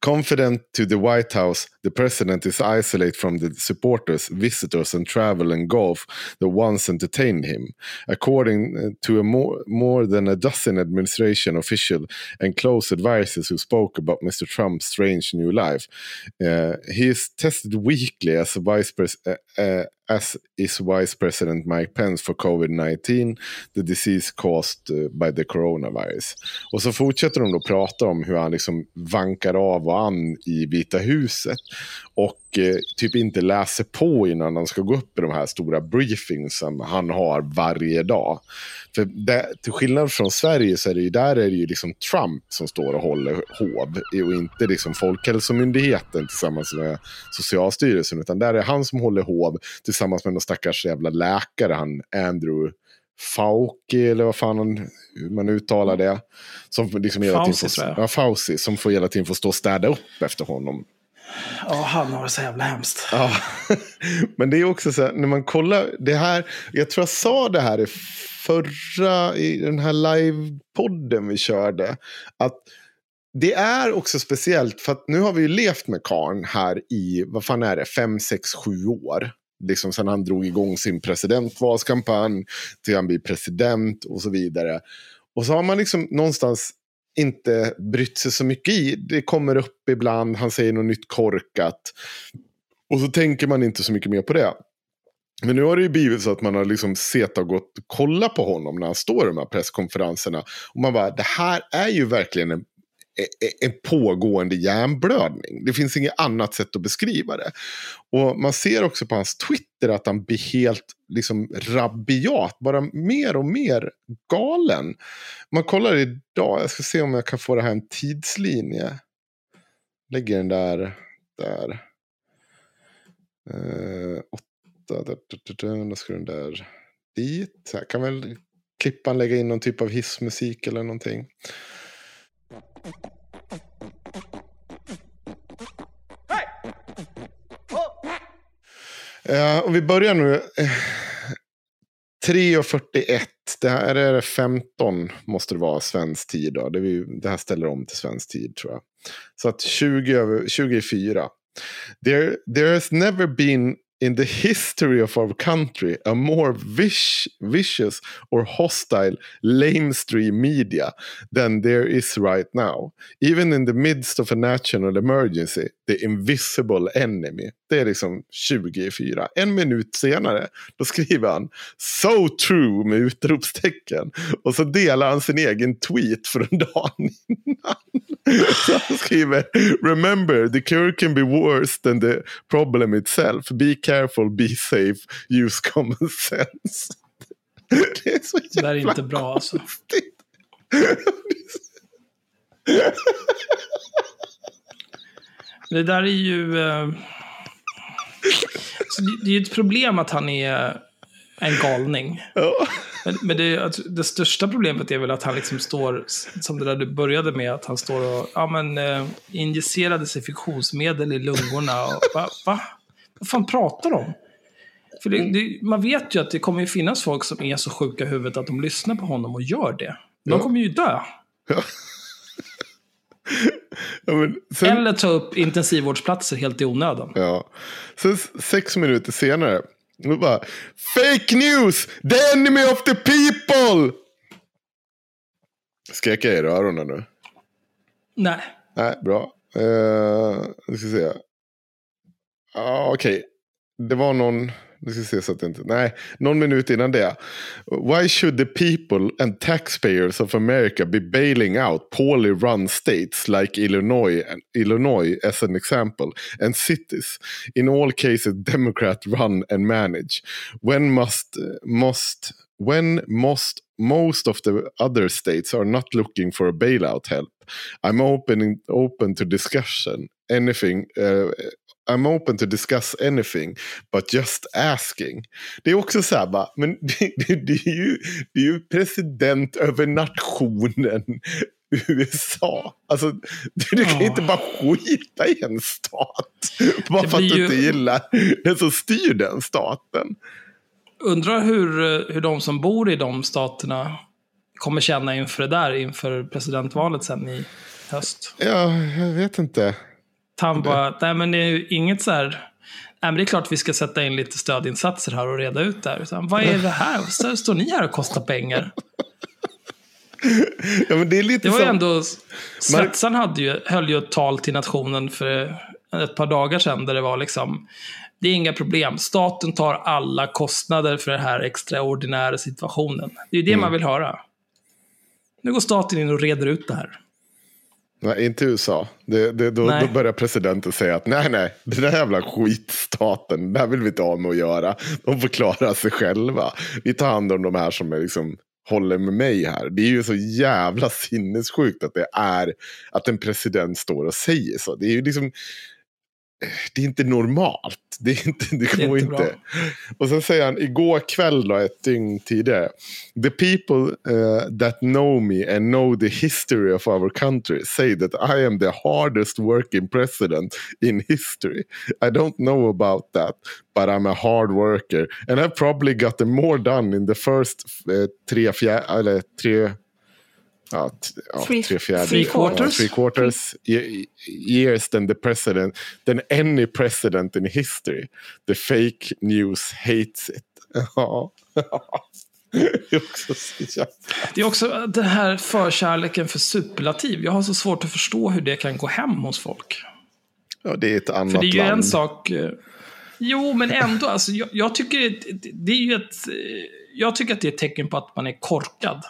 Confident to the White House, the president is isolated from the supporters, visitors, and travel and golf that once entertained him. According uh, to a more, more than a dozen administration officials and close advisors who spoke about Mr. Trump's strange new life, uh, he is tested weekly as vice pres- uh, uh, as is Vice President Mike Pence for COVID-19, the disease caused uh, by the coronavirus. Och så fortsätter de då prata om hur han liksom vankar av och an i Vita huset. Och eh, typ inte läser på innan han ska gå upp i de här stora briefingsen han har varje dag. För det, till skillnad från Sverige så är det ju där är det ju liksom Trump som står och håller hov. Och inte liksom Folkhälsomyndigheten tillsammans med Socialstyrelsen. Utan där är han som håller hov tillsammans med någon stackars jävla läkare. Han Andrew Fauci eller vad fan han, hur man uttalar det. Som liksom hela tiden Fauci, får, tror jag. ja, Fauci, som får hela tiden få stå och städa upp efter honom. Ja, han har det så jävla hemskt. Ja, (laughs) men det är också så här, när man kollar det här. Jag tror jag sa det här i förra, i den här livepodden vi körde. Att det är också speciellt för att nu har vi ju levt med Karn här i, vad fan är det, fem, sex, sju år. Liksom sen han drog igång sin presidentvalskampanj till han blir president och så vidare. Och så har man liksom någonstans inte brytt sig så mycket i. Det kommer upp ibland, han säger något nytt korkat. Och så tänker man inte så mycket mer på det. Men nu har det ju blivit så att man har liksom sett och gått och kollat på honom när han står i de här presskonferenserna. Och man bara, det här är ju verkligen en, en pågående hjärnblödning. Det finns inget annat sätt att beskriva det. Och man ser också på hans Twitter att han blir helt liksom rabiat, bara mer och mer galen. Man kollar idag, jag ska se om jag kan få det här en tidslinje. Lägger den där, där. Uh, åtta, där, där, där, då ska den där dit. Så här kan väl Klippan lägga in någon typ av hissmusik eller någonting. Uh, och vi börjar nu. Eh, 3.41. Det här är 15 måste det vara svensk tid. Då. Det, vi, det här ställer om till svensk tid tror jag. Så att 20 över 24. There, there has never been in the history of our country a more vish, vicious or hostile lamestream media than there is right now. Even in the midst of a national emergency, the invisible enemy. Det är liksom 24. En minut senare, då skriver han So true med utropstecken. Och så delar han sin egen tweet från dagen innan. (laughs) Så han skriver Remember, the cure can be worse than the problem itself. Be careful, be safe, use common (laughs) sense. Det är så Det där är jävla inte bra alltså. Det där är ju... Eh, så det, det är ju ett problem att han är en galning. Ja. Men, men det, alltså, det största problemet är väl att han liksom står, som det där du började med, att han står och ja, men, eh, injicerade sig fiktionsmedel i lungorna. Och, (laughs) va, va? Vad fan pratar de om? För det, det, man vet ju att det kommer ju finnas folk som är så sjuka i huvudet att de lyssnar på honom och gör det. De Ja. kommer ju dö. Ja, (laughs) men sen, Eller ta upp intensivvårdsplatser helt i onödan. Ja. Sen sex minuter senare. Då bara, Fake news! The enemy of the people! Skrek jag i öronen nu? Nej. Nej, bra. Uh, ska se. Ja, okej. Det var någon... Nu ska se så att det inte... Nej, någon minut innan det. Why should the people and taxpayers of America be bailing out poorly run states like Illinois, Illinois as an example, and cities, in all cases Democrat run and manage? When must, must, when must, most of the other states are not looking for a bailout help? I'm open open to discussion. Anything. Uh, I'm open to discuss anything, but just asking. Det är också så här, bara, men (laughs) det, det, det, är ju, det är ju president över nationen USA. Alltså, du, du kan Ja. inte bara skita i en stat. Bara för att du ju- inte gillar den som styr den staten. Undrar hur, hur de som bor i de staterna kommer känna inför det där, inför presidentvalet sen i höst. Ja, jag vet inte. Han bara, nej men det är ju inget så här, nej men det är klart vi ska sätta in lite stödinsatser här och reda ut det här. Utan, vad är det här? Så står ni här och kostar pengar? (laughs) Ja, men det är lite Det var som... ju ändå, Svetsaren hade ju, höll ju ett tal till nationen för ett par dagar sedan där det var liksom, det är inga problem. Staten tar alla kostnader för den här extraordinära situationen. Det är ju det Mm. man vill höra. Nu går staten in och reder ut det här. Nej, inte USA. Det, det, då, då börjar presidenten säga att nej, nej, den där jävla skitstaten, det här vill vi inte ha med att göra. De får klara sig själva. Vi tar hand om de här som är liksom, håller med mig här. Det är ju så jävla sinnessjukt att det är att en president står och säger så. Det är ju liksom, det är inte normalt. Det, är inte, det går inte inte. Och sen säger han igår kväll, då, ett dygn tidigare. The people uh, that know me and know the history of our country say that I am the hardest working president in history. I don't know about that, but I'm a hard worker. And I've probably gotten more done in the first uh, tre, fjär, eller tre, ja, t- ja, Three- tre fjärdedelar. three quarters? Three quarters ye- years than the president, than any president in history. The fake news hates it. (laughs) Ja. Det är också så jävla- Det är också den här förkärleken för superlativ. Jag har så svårt att förstå hur det kan gå hem hos folk. Ja, det är ett annat För det är ju land. en sak... eh, Jo, men ändå. Alltså, jag, jag tycker det, det är ju ett... eh, Jag tycker att det är ett tecken på att man är korkad.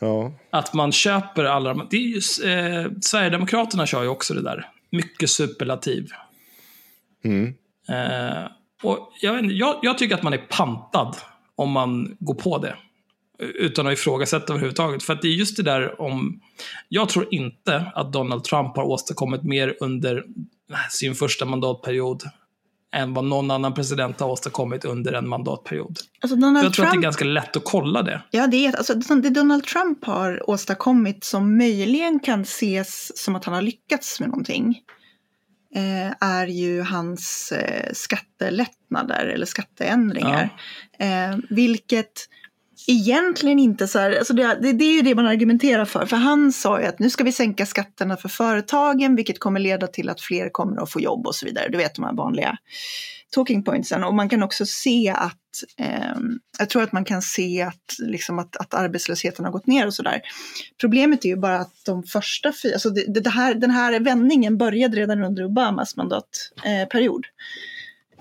Ja. Att man köper alla de... Det är ju, eh, Sverigedemokraterna kör ju också det där. Mycket superlativ. Mm. Eh, och jag, jag, jag tycker att man är pantad om man går på det. Utan att ifrågasätta överhuvudtaget. För att det är just det där om... Jag tror inte att Donald Trump har åstadkommit mer under sin första mandatperiod än vad någon annan president har åstadkommit under en mandatperiod. Alltså Donald Jag tror att det är Trump, ganska lätt att kolla det. ja, det, är, alltså, det Donald Trump har åstadkommit som möjligen kan ses som att han har lyckats med någonting eh, är ju hans eh, skattelättnader eller skatteändringar. Eh, vilket egentligen inte så här, alltså det, det, det är ju det man argumenterar för. För han sa ju att nu ska vi sänka skatterna för företagen vilket kommer leda till att fler kommer att få jobb och så vidare. Du vet de här vanliga talking pointsen. Och man kan också se att, eh, jag tror att man kan se att, liksom att, att arbetslösheten har gått ner och sådär. Problemet är ju bara att de första fyra, alltså det, det här, den här vändningen började redan under Obamas mandatperiod.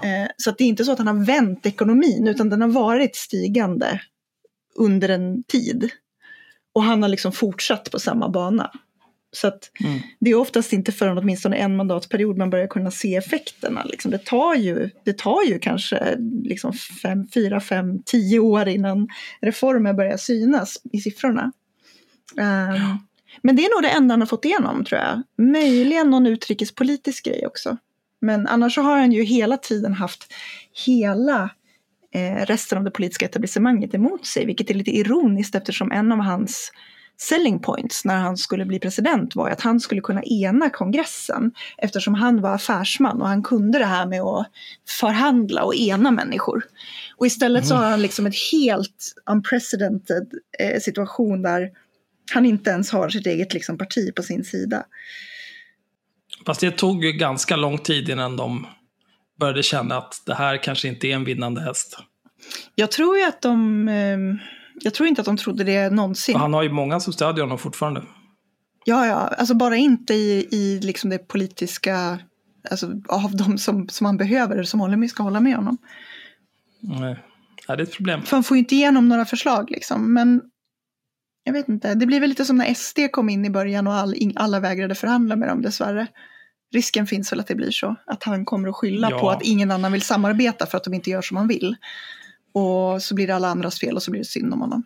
Eh, eh, så att det är inte så att han har vänt ekonomin utan den har varit stigande under en tid. Och han har liksom fortsatt på samma bana. Så att Mm. det är oftast inte förrän åtminstone en mandatperiod man börjar kunna se effekterna. Liksom det, tar ju, det tar ju kanske liksom fem, fyra, fem, tio år innan reformer börjar synas i siffrorna. Um, Men det är nog det enda han har fått igenom tror jag. Möjligen någon utrikespolitisk grej också. Men annars så har han ju hela tiden haft hela resten av det politiska etablissemanget emot sig, vilket är lite ironiskt eftersom en av hans selling points när han skulle bli president var ju att han skulle kunna ena kongressen eftersom han var affärsman och han kunde det här med att förhandla och ena människor. Och istället så har han liksom ett helt unprecedented eh, situation där han inte ens har sitt eget liksom, parti på sin sida. Fast det tog ganska lång tid innan de började känna att det här kanske inte är en vinnande häst. Jag tror ju att de, eh, jag tror inte att de trodde det någonsin. Och han har ju många som stödjer honom fortfarande. Ja, ja, alltså bara inte i, i liksom det politiska, alltså av de som, som han behöver, som håller med, ska hålla med honom. Nej. Ja, det är ett problem. För han får ju inte igenom några förslag liksom, men jag vet inte, det blir väl lite som när SD kom in i början och all, alla vägrade förhandla med dem dessvärre. Risken finns väl att det blir så, att han kommer att skylla Ja. på att ingen annan vill samarbeta för att de inte gör som han vill. Och så blir det alla andras fel och så blir det synd om honom.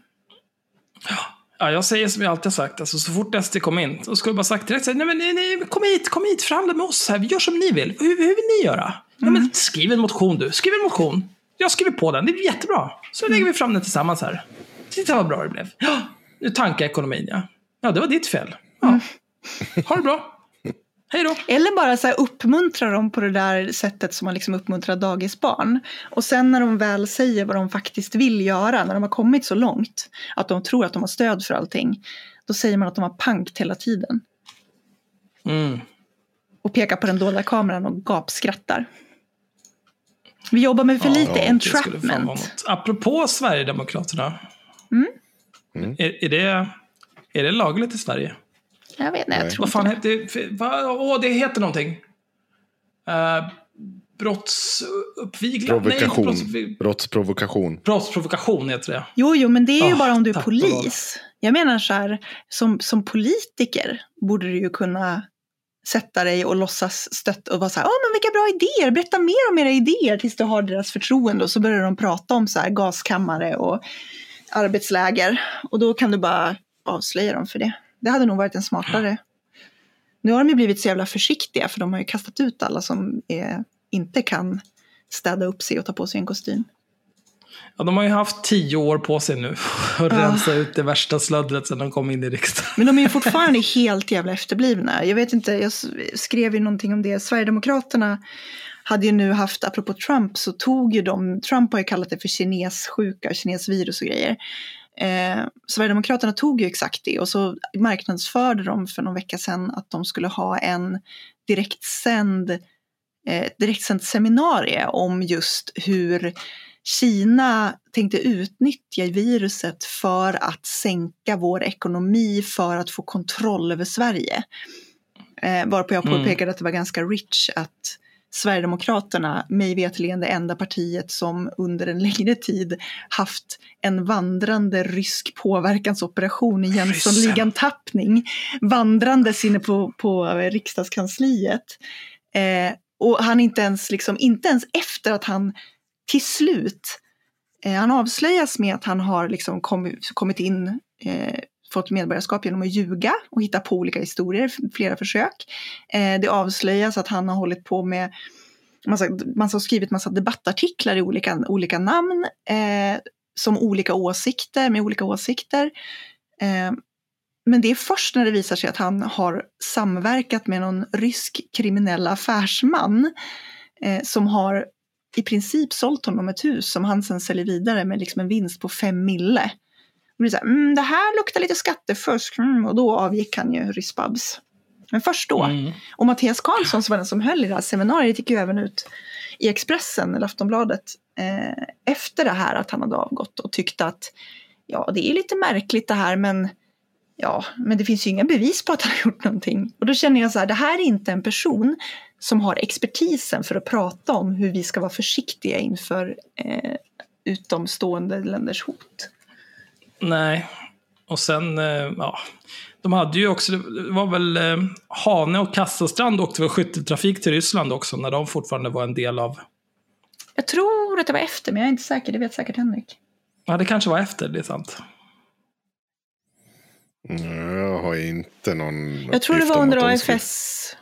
Ja, jag säger som jag alltid har sagt, alltså, så fort SD kom in, så skulle jag bara sagt direkt, nej, men, nej, nej, kom hit, kom hit, förhandla med oss här, vi gör som ni vill. Hur, hur vill ni göra? Ja, men, skriv en motion du, skriv en motion. Jag skriver på den, det blir jättebra. Så lägger vi fram den tillsammans här. Titta vad bra det blev. Ja, nu tankar ekonomin ja. Ja, det var ditt fel. Ja. Ha det bra. Hej då. Eller bara så här uppmuntra dem på det där sättet som man liksom uppmuntrar dagisbarn. Och sen när de väl säger vad de faktiskt vill göra, när de har kommit så långt att de tror att de har stöd för allting, då säger man att de har pankt hela tiden. Mm. Och pekar på den dolda kameran och gapskrattar. Vi jobbar med för lite Ja, fan vara entrapment. Apropå Sverigedemokraterna. Mm. Mm. Är, är, det, är det lagligt i Sverige? Jag vet inte, jag Nej. tror Vad fan inte det. heter det? Va, åh, det heter någonting. Uh, brottsuppviglan? Nej, inte Provokation. brottsuppvig- Brottsprovokation. Brottsprovokation heter det. Jo, jo, men det är ju Ah, bara om du är polis. Jag menar så här, som, som politiker borde du ju kunna sätta dig och låtsas stött och vara så här, åh men vilka bra idéer, berätta mer om era idéer tills du har deras förtroende och så börjar de prata om så här gaskammare och arbetsläger och då kan du bara avslöja dem för det. Det hade nog varit en smartare. Nu har de ju blivit så jävla försiktiga för de har ju kastat ut alla som är, inte kan städa upp sig och ta på sig en kostym. Ja, de har ju haft tio år på sig nu att rensa ut det värsta slöddret sedan de kom in i riksdagen. Men de är ju fortfarande helt jävla efterblivna. Jag vet inte, jag skrev ju någonting om det. Sverigedemokraterna hade ju nu haft, apropå Trump, så tog ju de, Trump har ju kallat det för kinessjuka, kinesvirus och grejer. Eh, Sverigedemokraterna tog ju exakt det och så marknadsförde de för någon vecka sedan att de skulle ha en direktsänd, eh, direktsänd seminarie om just hur Kina tänkte utnyttja viruset för att sänka vår ekonomi för att få kontroll över Sverige. Eh, varpå jag Mm. påpekade att det var ganska rich att Sverigedemokraterna, mig veterligen det enda partiet som under en (laughs) längre tid haft en vandrande rysk påverkansoperation i Jönssonligan-tappning vandrandes inne på, på riksdagskansliet. Eh, och han inte ens, liksom, inte ens efter att han till slut, eh, han avslöjas med att han har liksom kommit, kommit in, eh, fått medborgarskap genom att ljuga och hitta på olika historier, flera försök. Eh, det avslöjas att han har hållit på med massa, massa skrivit massa debattartiklar i olika, olika namn, eh, som olika åsikter, med olika åsikter. Eh, men det är först när det visar sig att han har samverkat med någon rysk kriminell affärsman eh, som har i princip sålt honom ett hus som han sen säljer vidare med liksom en vinst på fem mille. Det, är så här, mm, det här luktar lite skattefusk mm, och då avgick han ju Ryssbabs. Men först då. Mm. Och Mattias Karlsson som var den som höll i det här seminariet gick ju även ut i Expressen eller Aftonbladet eh, efter det här att han hade avgått och tyckte att ja, det är lite märkligt det här men ja, men det finns ju inga bevis på att han har gjort någonting. Och då känner jag så här, det här är inte en person som har expertisen för att prata om hur vi ska vara försiktiga inför eh, utomstående länders hot. Nej. Och sen, eh, ja. De hade ju också, det var väl eh, Hane och Kassastrand åkte väl skytteltrafik till Ryssland också, när de fortfarande var en del av... Jag tror att det var efter, men jag är inte säker. Det vet säkert Henrik. Ja, det kanske var efter, det är sant. Jag har inte någon Jag tror det var under AFS.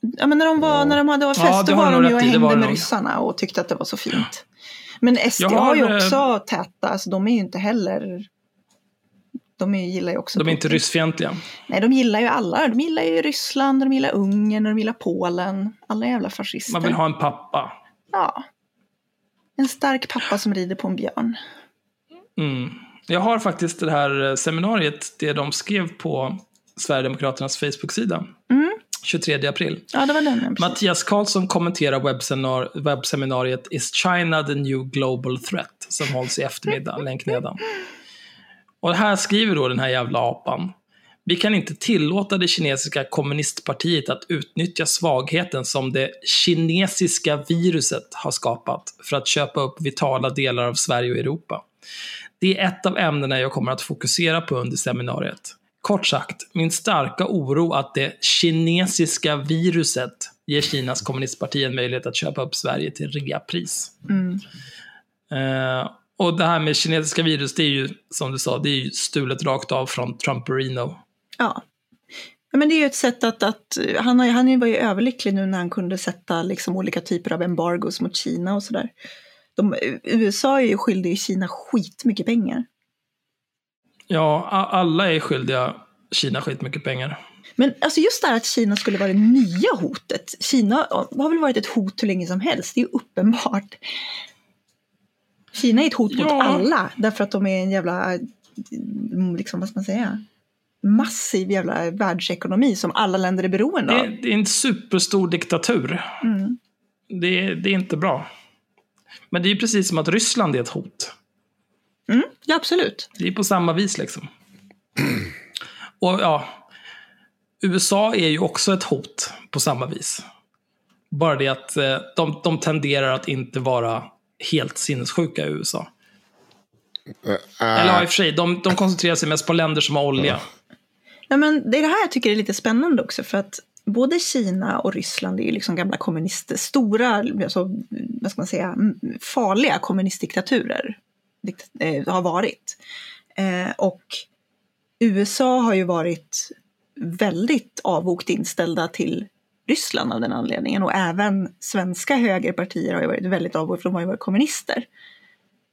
Ja, men när de, var, när de hade AFS Ja, då var de ju och hängde med nog. ryssarna och tyckte att det var så fint. Men SD Jag har, har, ju eh, också täta, alltså de är ju inte heller... De är, gillar ju också De är inte ryssfientliga. Nej, de gillar ju alla. De gillar ju Ryssland, de gillar Ungern, de gillar Polen. Alla jävla fascister. Man vill ha en pappa. Ja. En stark pappa som rider på en björn. Mm. Jag har faktiskt det här eh, seminariet, det de skrev på Sverigedemokraternas Facebook-sida. Mm. 23 april. Ja, det var den. Mattias Karlsson kommenterar webbseminar- webbseminariet Is China the new global threat? Som hålls i eftermiddag, länk nedan. Och här skriver då den här jävla apan. Vi kan inte tillåta det kinesiska kommunistpartiet att utnyttja svagheten som det kinesiska viruset har skapat för att köpa upp vitala delar av Sverige och Europa. Det är ett av ämnena jag kommer att fokusera på under seminariet. Kort sagt, min starka oro att det kinesiska viruset ger Kinas kommunistparti en möjlighet att köpa upp Sverige till reapris. Mm. Eh, och det här med kinesiska virus, det är ju som du sa, det är ju stulet rakt av från Trumperino. Ja. Men det är ju ett sätt att, att han, har, han var ju överlycklig nu när han kunde sätta liksom olika typer av embargos mot Kina och sådär. De, USA är ju skyldig Kina skitmycket pengar. Ja, alla är skyldiga Kina skitmycket pengar. Men alltså just det här att Kina skulle vara det nya hotet. Kina har väl varit ett hot hur länge som helst, det är ju uppenbart. Kina är ett hot mot Ja. alla därför att de är en jävla, liksom, vad ska man säga, massiv jävla världsekonomi som alla länder är beroende Det, av. är- det är en superstor diktatur. Mm. Det, är- det är inte bra. Men det är ju precis som att Ryssland är ett hot. Mm, ja, absolut. Det är på samma vis liksom. Och ja, USA är ju också ett hot på samma vis. Bara det att eh, de, de tenderar att inte vara helt sinnessjuka i USA. Äh, Eller ja, i och för sig, de, de koncentrerar sig mest på länder som har olja. Ja, men det är det här jag tycker är lite spännande också för att både Kina och Ryssland är ju liksom gamla kommunister, stora, alltså, vad ska man säga, farliga kommunistdiktaturer. Dikt, eh, har varit. Eh, och USA har ju varit väldigt avvokt inställda till Ryssland av den anledningen och även svenska högerpartier har ju varit väldigt avvokt för de har ju varit kommunister.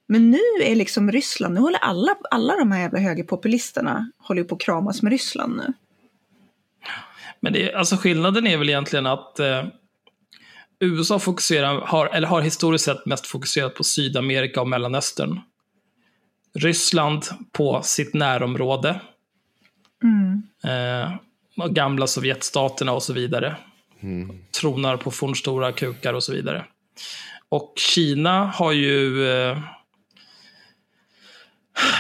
Men nu är liksom Ryssland, nu håller alla, alla de här jävla högerpopulisterna håller på att kramas med Ryssland nu. Men det, alltså skillnaden är väl egentligen att eh, USA fokuserar, har, eller har historiskt sett mest fokuserat på Sydamerika och Mellanöstern. Ryssland på sitt närområde. Mm. Eh, gamla Sovjetstaterna och så vidare. Tronar på fornstora kukar och så vidare. Och Kina har ju... Eh,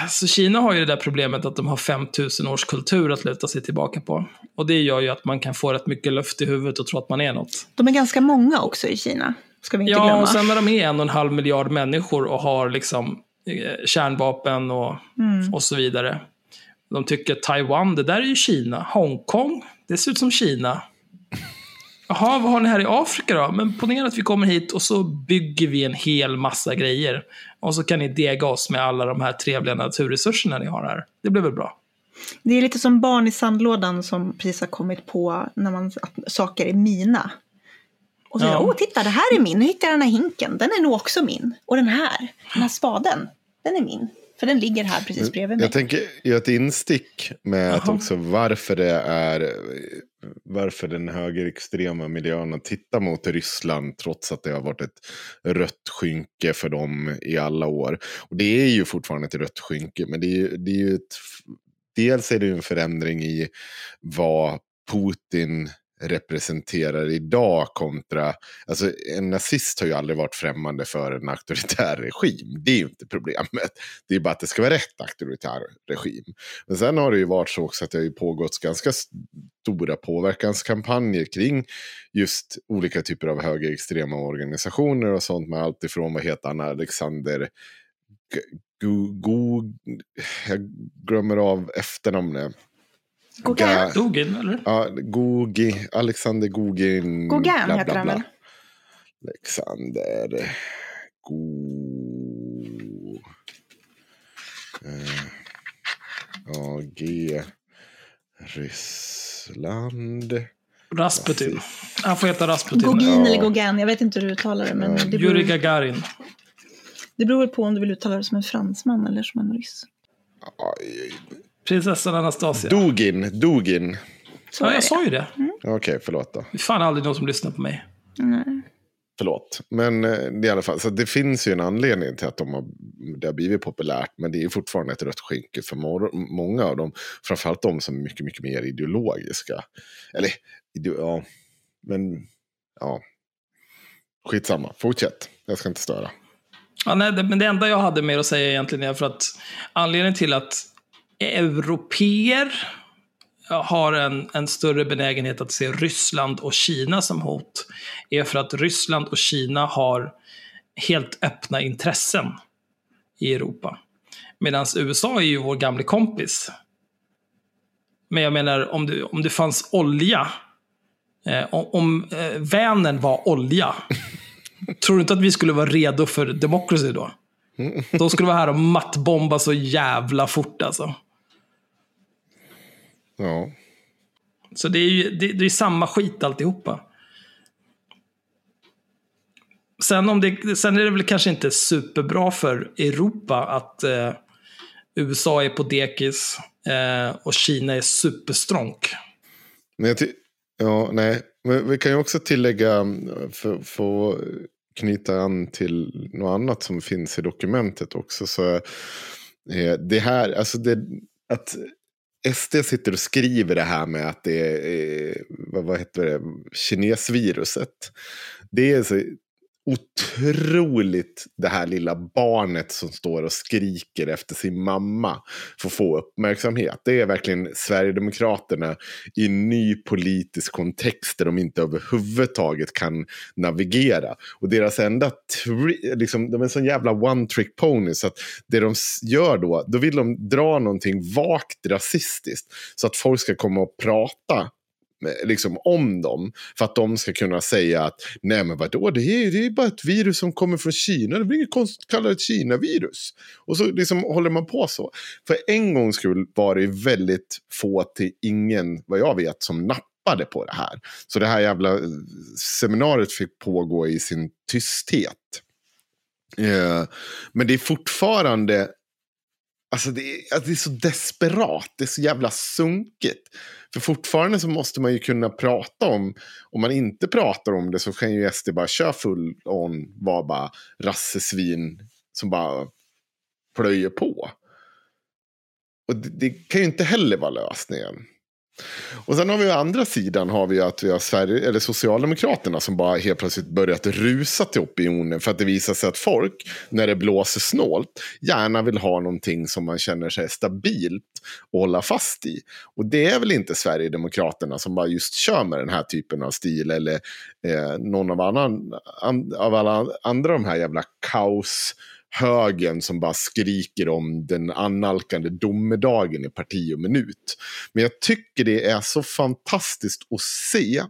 så Kina har ju det där problemet att de har 5000 års kultur att luta sig tillbaka på. Och det gör ju att man kan få rätt mycket luft i huvudet och tro att man är något. De är ganska många också i Kina. Ska vi inte Ja, glömma. och sen när de är en och en halv miljard människor och har liksom eh, kärnvapen och, Mm. och så vidare. De tycker Taiwan, det där är ju Kina. Hongkong, det ser ut som Kina. Jaha, vad har ni här i Afrika då? Men ponera att vi kommer hit och så bygger vi en hel massa grejer. Och så kan ni dega oss med alla de här trevliga naturresurserna ni har här. Det blir väl bra? Det är lite som barn i sandlådan som precis har kommit på när man, att saker är mina. Och så Ja. åh titta det här är min, nu hittade jag den här hinken, den är nog också min. Och den här, den här spaden, den är min. För den ligger här precis bredvid mig. Jag tänker göra ett instick med att också varför det är varför den högerextrema miljön tittar mot Ryssland trots att det har varit ett rött skynke för dem i alla år. Och det är ju fortfarande ett rött skynke, men det är ju, det är ju ett, dels är det ju en förändring i vad Putin representerar idag kontra, alltså en nazist har ju aldrig varit främmande för en auktoritär regim. Det är ju inte problemet. Det är bara att det ska vara rätt auktoritär regim. Men sen har det ju varit så också att det har ju pågått ganska stora påverkanskampanjer kring just olika typer av högerextrema organisationer och sånt med allt ifrån, vad heter han, Alexander G- G jag glömmer av efternamnet. Gauguin. Eller? Ja, Gogi, Alexander Gogin. Gauguin bla, bla, heter han väl? Alexander Go... Eh, ja, G... Ryssland. Rasputin. Han får heta Rasputin. Gogin Ja. eller Gauguin, jag vet inte hur du uttalar det. Men Ja. det, Yuri beror, Gagarin. det beror på om du vill uttala det som en fransman eller som en ryss. Aj, Prinsessan Anastasia. Dogin, Dogin. Så ja, jag sa ju det. Okej, förlåt då. Det är fan aldrig någon som lyssnar på mig. Nej. Förlåt. Men eh, i alla fall, så det finns ju en anledning till att de har, det har blivit populärt. Men det är ju fortfarande ett rött skynke för många av dem. Framförallt de som är mycket, mycket mer ideologiska. Eller, ide- ja, men ja. Skitsamma, fortsätt. Jag ska inte störa. Ja, nej, det, men det enda jag hade mer att säga egentligen är för att anledningen till att europeer har en, en större benägenhet att se Ryssland och Kina som hot är för att Ryssland och Kina har helt öppna intressen i Europa. Medan USA är ju vår gamle kompis. Men jag menar, om det, om det fanns olja, eh, om, eh, Vänern var olja, (laughs) tror du inte att vi skulle vara redo för democracy då? De skulle vara här och mattbomba så jävla fort alltså. Ja. Så det är ju det, det är samma skit alltihopa. Sen, om det, sen är det väl kanske inte superbra för Europa att eh, USA är på dekis eh, och Kina är superstronk. Men ja, nej. Men vi kan ju också tillägga, för, för att knyta an till något annat som finns i dokumentet också. Så eh, det här, alltså det, att SD sitter och skriver det här med att det är, eh, vad, vad heter det, kinesviruset. Det är så otroligt det här lilla barnet som står och skriker efter sin mamma får få uppmärksamhet. Det är verkligen Sverigedemokraterna i en ny politisk kontext där de inte överhuvudtaget kan navigera. Och deras enda, liksom, de är en sån jävla one trick pony så att det de gör då, då vill de dra någonting vagt rasistiskt så att folk ska komma och prata liksom om dem. För att de ska kunna säga att nej men vadå, det är, det är bara ett virus som kommer från Kina. Det blir inget konstigt att kalla det ett Kina-virus. Och så liksom håller man på så. För en gångs skull var det väldigt få till ingen, vad jag vet, som nappade på det här. Så det här jävla eh, seminariet fick pågå i sin tysthet. Eh, men det är fortfarande Alltså det, är, alltså det är så desperat, det är så jävla sunkigt. För fortfarande så måste man ju kunna prata om, om man inte pratar om det så kan ju SD bara köra full on, vara bara rassesvin som bara plöjer på. Och det, det kan ju inte heller vara lösningen. Och sen har vi å andra sidan har vi att vi har Sverige, eller Socialdemokraterna som bara helt plötsligt börjat rusa till opinionen för att det visar sig att folk, när det blåser snålt, gärna vill ha någonting som man känner sig stabilt och hålla fast i. Och det är väl inte Sverigedemokraterna som bara just kör med den här typen av stil eller eh, någon av, annan, an, av alla andra de här jävla kaos högen som bara skriker om den annalkande domedagen i parti och minut. Men jag tycker det är så fantastiskt att se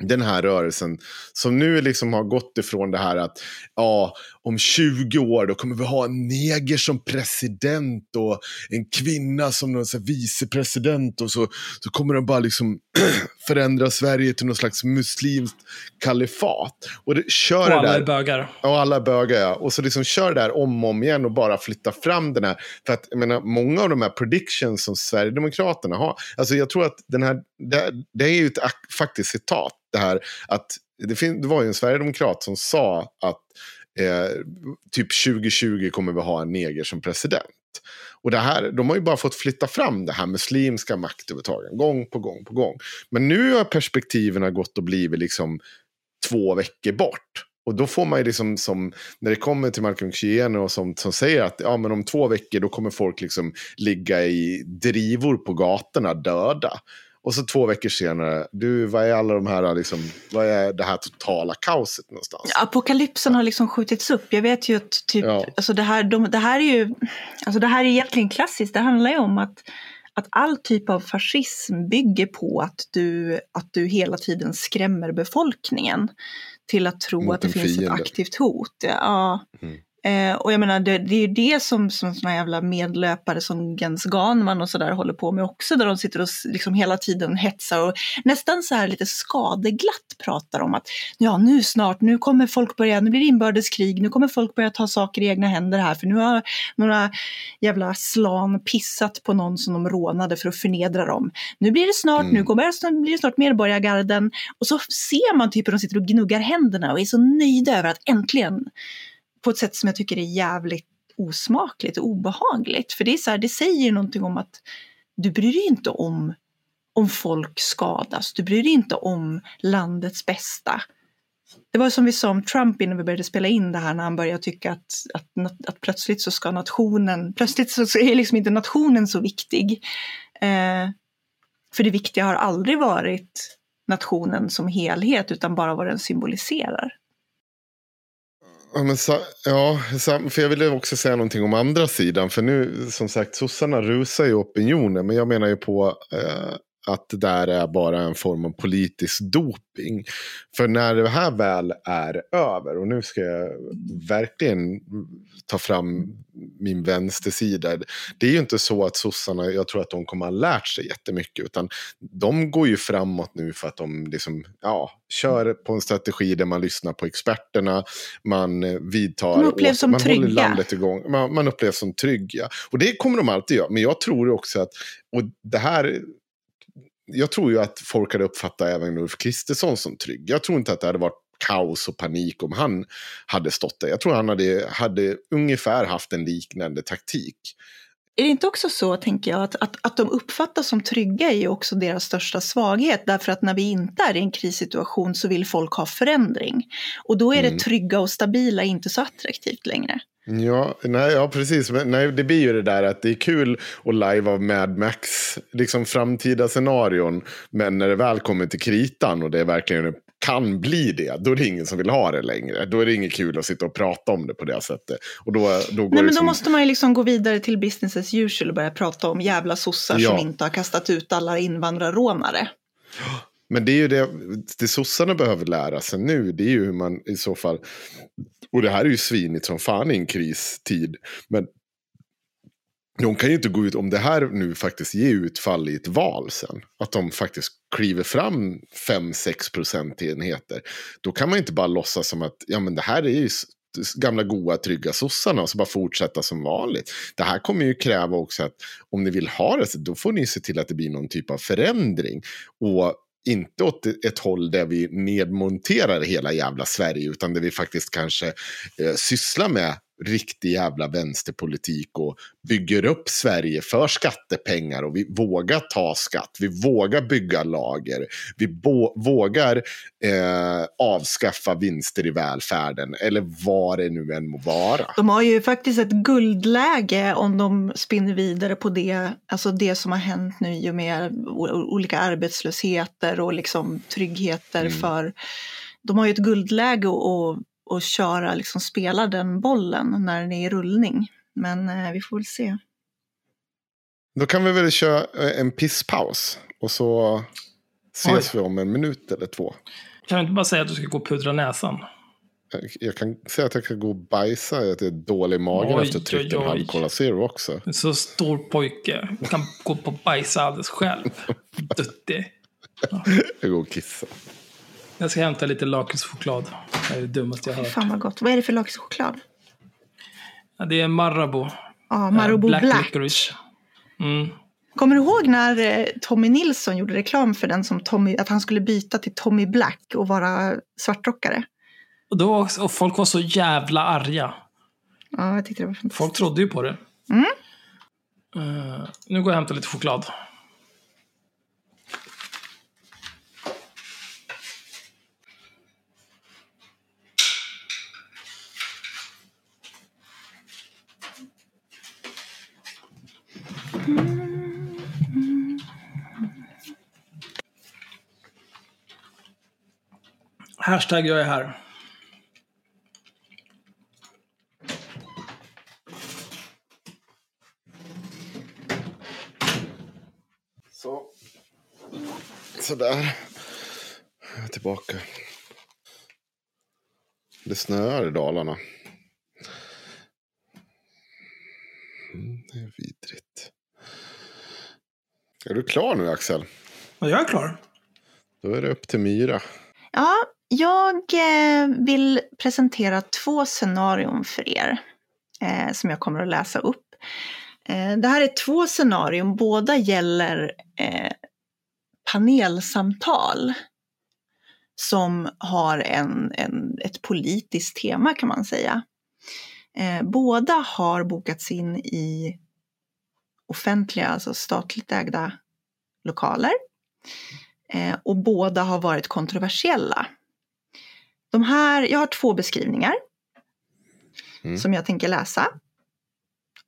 den här rörelsen som nu liksom har gått ifrån det här att ja, om 20 år då kommer vi ha en neger som president och en kvinna som någon vicepresident och så, så kommer de bara liksom (clears throat) förändra Sverige till någon slags muslimskt kalifat. Och det, kör Och det alla där, är bögar. och alla bögar, ja. Och så liksom kör det där om och om igen och bara flytta fram den här. För att jag menar, många av de här predictions som Sverigedemokraterna har. Alltså jag tror att den här, det, det är ju ett ak- faktiskt citat. Det här att det, fin- det var ju en Sverigedemokrat som sa att eh, typ 2020 kommer vi ha en neger som president. Och det här, de har ju bara fått flytta fram det här muslimska maktövertagen gång på gång på gång. Men nu har perspektiven gått och blivit liksom två veckor bort. Och då får man ju liksom som, när det kommer till Malcolm X och som, som säger att ja, men om två veckor då kommer folk liksom ligga i drivor på gatorna döda. Och så två veckor senare, du, vad är alla de här, liksom, vad är det här totala kaoset någonstans? Apokalypsen har liksom skjutits upp. Jag vet ju att typ, Ja. alltså det, här, de, det här är ju, alltså det här är egentligen klassiskt. Det handlar ju om att, att all typ av fascism bygger på att du, att du hela tiden skrämmer befolkningen till att tro Mot att det finns fiende. ett aktivt hot. Ja. Mm. Eh, och jag menar, det, det är ju det som, som såna jävla medlöpare som Gens Ganman och sådär håller på med också, där de sitter och liksom hela tiden hetsar och nästan så här lite skadeglatt pratar om att ja, nu snart, nu kommer folk börja, nu blir det inbördeskrig, nu kommer folk börja ta saker i egna händer här, för nu har några jävla slan pissat på någon som de rånade för att förnedra dem. Nu blir det snart, Mm. nu kommer, nu blir det snart medborgargarden. Och så ser man typ hur de sitter och gnuggar händerna och är så nöjda över att äntligen på ett sätt som jag tycker är jävligt osmakligt och obehagligt. För det är så här, det säger ju någonting om att du bryr dig inte om om folk skadas. Du bryr dig inte om landets bästa. Det var som vi sa om Trump innan vi började spela in det här när han började tycka att, att, att plötsligt så ska nationen, plötsligt så är liksom inte nationen så viktig. Eh, för det viktiga har aldrig varit nationen som helhet utan bara vad den symboliserar. Ja, men sa, ja, sa, för jag ville också säga någonting om andra sidan. För nu, som sagt, sossarna rusar ju opinionen. Men jag menar ju på eh, att det där är bara en form av politisk doping. För när det här väl är över, och nu ska jag verkligen ta fram min vänstersida. Det är ju inte så att sossarna, jag tror att de kommer ha lärt sig jättemycket. Utan de går ju framåt nu för att de liksom, ja, kör på en strategi där man lyssnar på experterna. Man vidtar De upplevs som man håller trygga. landet igång. Man, man upplevs som trygg, ja. Och det kommer de alltid göra. Men jag tror också att, och det här jag tror ju att folk hade uppfattat även Ulf Kristersson som trygg. Jag tror inte att det hade varit kaos och panik om han hade stått där. Jag tror han hade, hade ungefär haft en liknande taktik. Är det inte också så, tänker jag, att, att, att de uppfattas som trygga är ju också deras största svaghet. Därför att när vi inte är i en krissituation så vill folk ha förändring. Och då är Mm. det trygga och stabila inte så attraktivt längre. Ja, nej, ja, precis. Men, nej, det blir ju det där att det är kul att live av Mad Max, liksom framtida scenarion. Men när det väl kommer till kritan och det verkligen kan bli det, då är det ingen som vill ha det längre. Då är det inget kul att sitta och prata om det på det sättet. Och då, då går Nej, men då som... måste man ju liksom gå vidare till business as usual och börja prata om jävla sossar Ja. som inte har kastat ut alla invandrarrånare. Men det är ju det, det sossarna behöver lära sig nu. Det är ju hur man i så fall... Och det här är ju svinigt som fan i en kristid. Men de kan ju inte gå ut, om det här nu faktiskt ger utfall i ett val sen. Att de faktiskt kliver fram 5-6 procentenheter. Då kan man inte bara låtsas som att ja, men det här är ju gamla goa trygga sossarna och så bara fortsätta som vanligt. Det här kommer ju kräva också att om ni vill ha det så då får ni se till att det blir någon typ av förändring. Och inte åt ett håll där vi nedmonterar hela jävla Sverige utan där vi faktiskt kanske eh, sysslar med riktig jävla vänsterpolitik och bygger upp Sverige för skattepengar och vi vågar ta skatt, vi vågar bygga lager, vi vågar eh, avskaffa vinster i välfärden eller vad det nu än må vara. De har ju faktiskt ett guldläge om de spinner vidare på det, alltså det som har hänt nu i och med olika arbetslösheter och liksom tryggheter Mm. för... De har ju ett guldläge att, att köra, liksom spela den bollen när den är i rullning. Men eh, vi får väl se. Då kan vi väl köra eh, en pisspaus och så ses Oj. vi om en minut eller två. Kan du inte bara säga att du ska gå och pudra näsan? Jag- Jag kan säga att jag kan gå och bajsa, att jag är dålig i magen Oj, efter att en oj, oj. halv Cola Zero också. En så stor pojke. Du kan gå på och bajsa alldeles själv. (laughs) Duttig. Jag går och kissar. Jag ska hämta lite lakritschoklad. Det är det dummaste jag har hört. Fan vad gott. Vad är det för lakritschoklad? Ja, det är Marabou. Ja, Marabou Eh, Black. licorice. Mm. Kommer du ihåg när eh, Tommy Nilsson gjorde reklam för den som Tommy, att han skulle byta till Tommy Black och vara svartrockare? Och, då, och folk var så jävla arga. Ja, jag tyckte det var fantastiskt. Folk trodde ju på det. Mm. Eh, nu går jag och hämtar lite choklad. Hashtag jag är här. Så. Sådär. Jag är tillbaka. Det snöar i Dalarna. Mm, det är vidrigt. Är du klar nu Axel? Ja, jag är klar. Då är det upp till Myra. Ja, jag eh, vill presentera två scenarion för er eh, som jag kommer att läsa upp. Eh, det här är två scenarion, båda gäller eh, panelsamtal som har en, en, ett politiskt tema kan man säga. Eh, båda har bokats in i offentliga, alltså statligt ägda lokaler. Eh, och båda har varit kontroversiella. De här, jag har två beskrivningar Mm. som jag tänker läsa.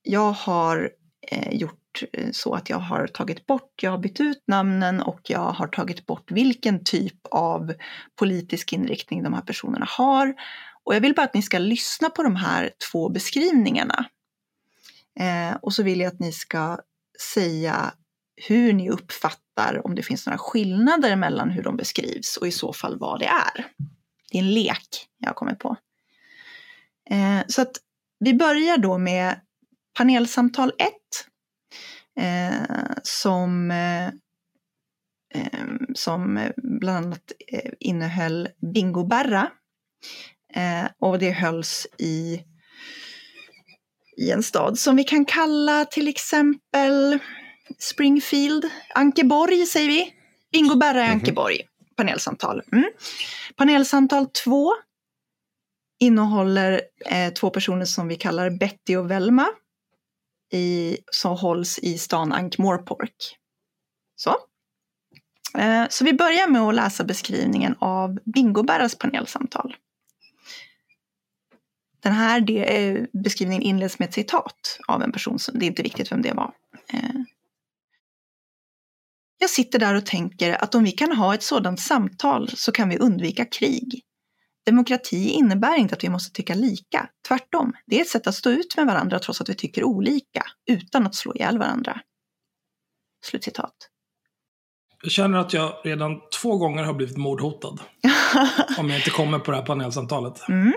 Jag har eh, gjort eh, så att jag har tagit bort, jag har bytt ut namnen och jag har tagit bort vilken typ av politisk inriktning de här personerna har. Och jag vill bara att ni ska lyssna på de här två beskrivningarna. Eh, och så vill jag att ni ska säga hur ni uppfattar om det finns några skillnader mellan hur de beskrivs och i så fall vad det är. Det är en lek jag har kommit på. Eh, så att vi börjar då med panelsamtal 1 eh, som, eh, eh, som bland annat eh, innehöll bingoberra. Eh, och det hölls i, i en stad som vi kan kalla till exempel Springfield, Ankeborg säger vi. Bingoberra i Mhm. Ankeborg, panelsamtal. Mm. Panelsamtal två innehåller eh, två personer som vi kallar Betty och Velma i, som hålls i stan Ankh-Morpork. Så. Eh, så vi börjar med att läsa beskrivningen av Bingoberras panelsamtal. Den här de, eh, beskrivningen inleds med ett citat av en person, som, det är inte viktigt vem det var. Eh, jag sitter där och tänker att om vi kan ha ett sådant samtal så kan vi undvika krig. Demokrati innebär inte att vi måste tycka lika. Tvärtom, det är ett sätt att stå ut med varandra trots att vi tycker olika, utan att slå ihjäl varandra. Slutcitat. Jag känner att jag redan två gånger har blivit mordhotad. (laughs) Om jag inte kommer på det här panelsamtalet. Mm.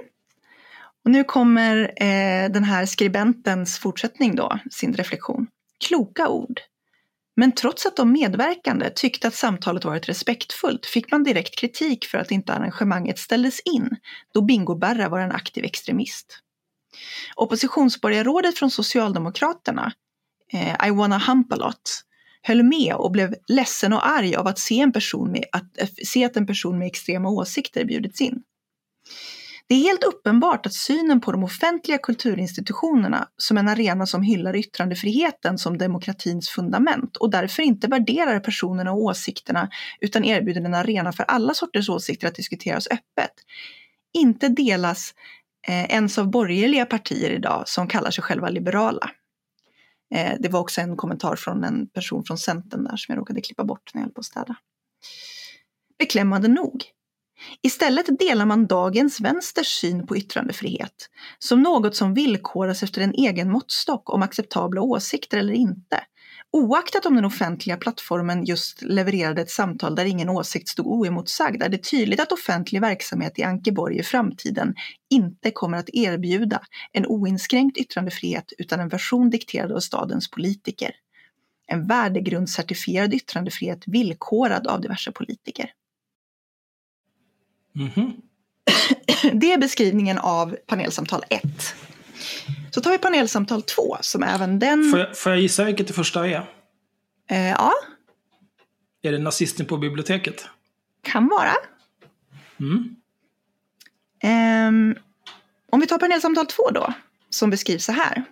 Och nu kommer eh, den här skribentens fortsättning då, sin reflektion. Kloka ord. Men trots att de medverkande tyckte att samtalet varit respektfullt fick man direkt kritik för att inte arrangemanget ställdes in, då Bingo Berra var en aktiv extremist. Oppositionsborgarrådet från Socialdemokraterna, eh, I wanna hump a lot, höll med och blev ledsen och arg av att se, en person med, att, eh, se att en person med extrema åsikter bjudits in. Det är helt uppenbart att synen på de offentliga kulturinstitutionerna som en arena som hyllar yttrandefriheten som demokratins fundament och därför inte värderar personerna och åsikterna utan erbjuder en arena för alla sorters åsikter att diskuteras öppet, inte delas eh, ens av borgerliga partier idag som kallar sig själva liberala. Eh, det var också en kommentar från en person från Centern där som jag råkade klippa bort när jag höll på att städa. Beklämmande nog. Istället delar man dagens vänsters syn på yttrandefrihet som något som villkoras efter en egen måttstock om acceptabla åsikter eller inte. Oaktat om den offentliga plattformen just levererade ett samtal där ingen åsikt stod oemotsagd är det tydligt att offentlig verksamhet i Ankeborg i framtiden inte kommer att erbjuda en oinskränkt yttrandefrihet utan en version dikterad av stadens politiker. En värdegrundscertifierad yttrandefrihet villkorad av diverse politiker. Mhm. (clears throat) Det är beskrivningen av panelsamtal 1. Så tar vi panelsamtal 2 som även den... Får jag, får jag gissa vilket det första är? Eh, ja, Är det nazisten på biblioteket? kan vara. Mm. Ehm, om vi tar panelsamtal 2 då, som beskrivs så här.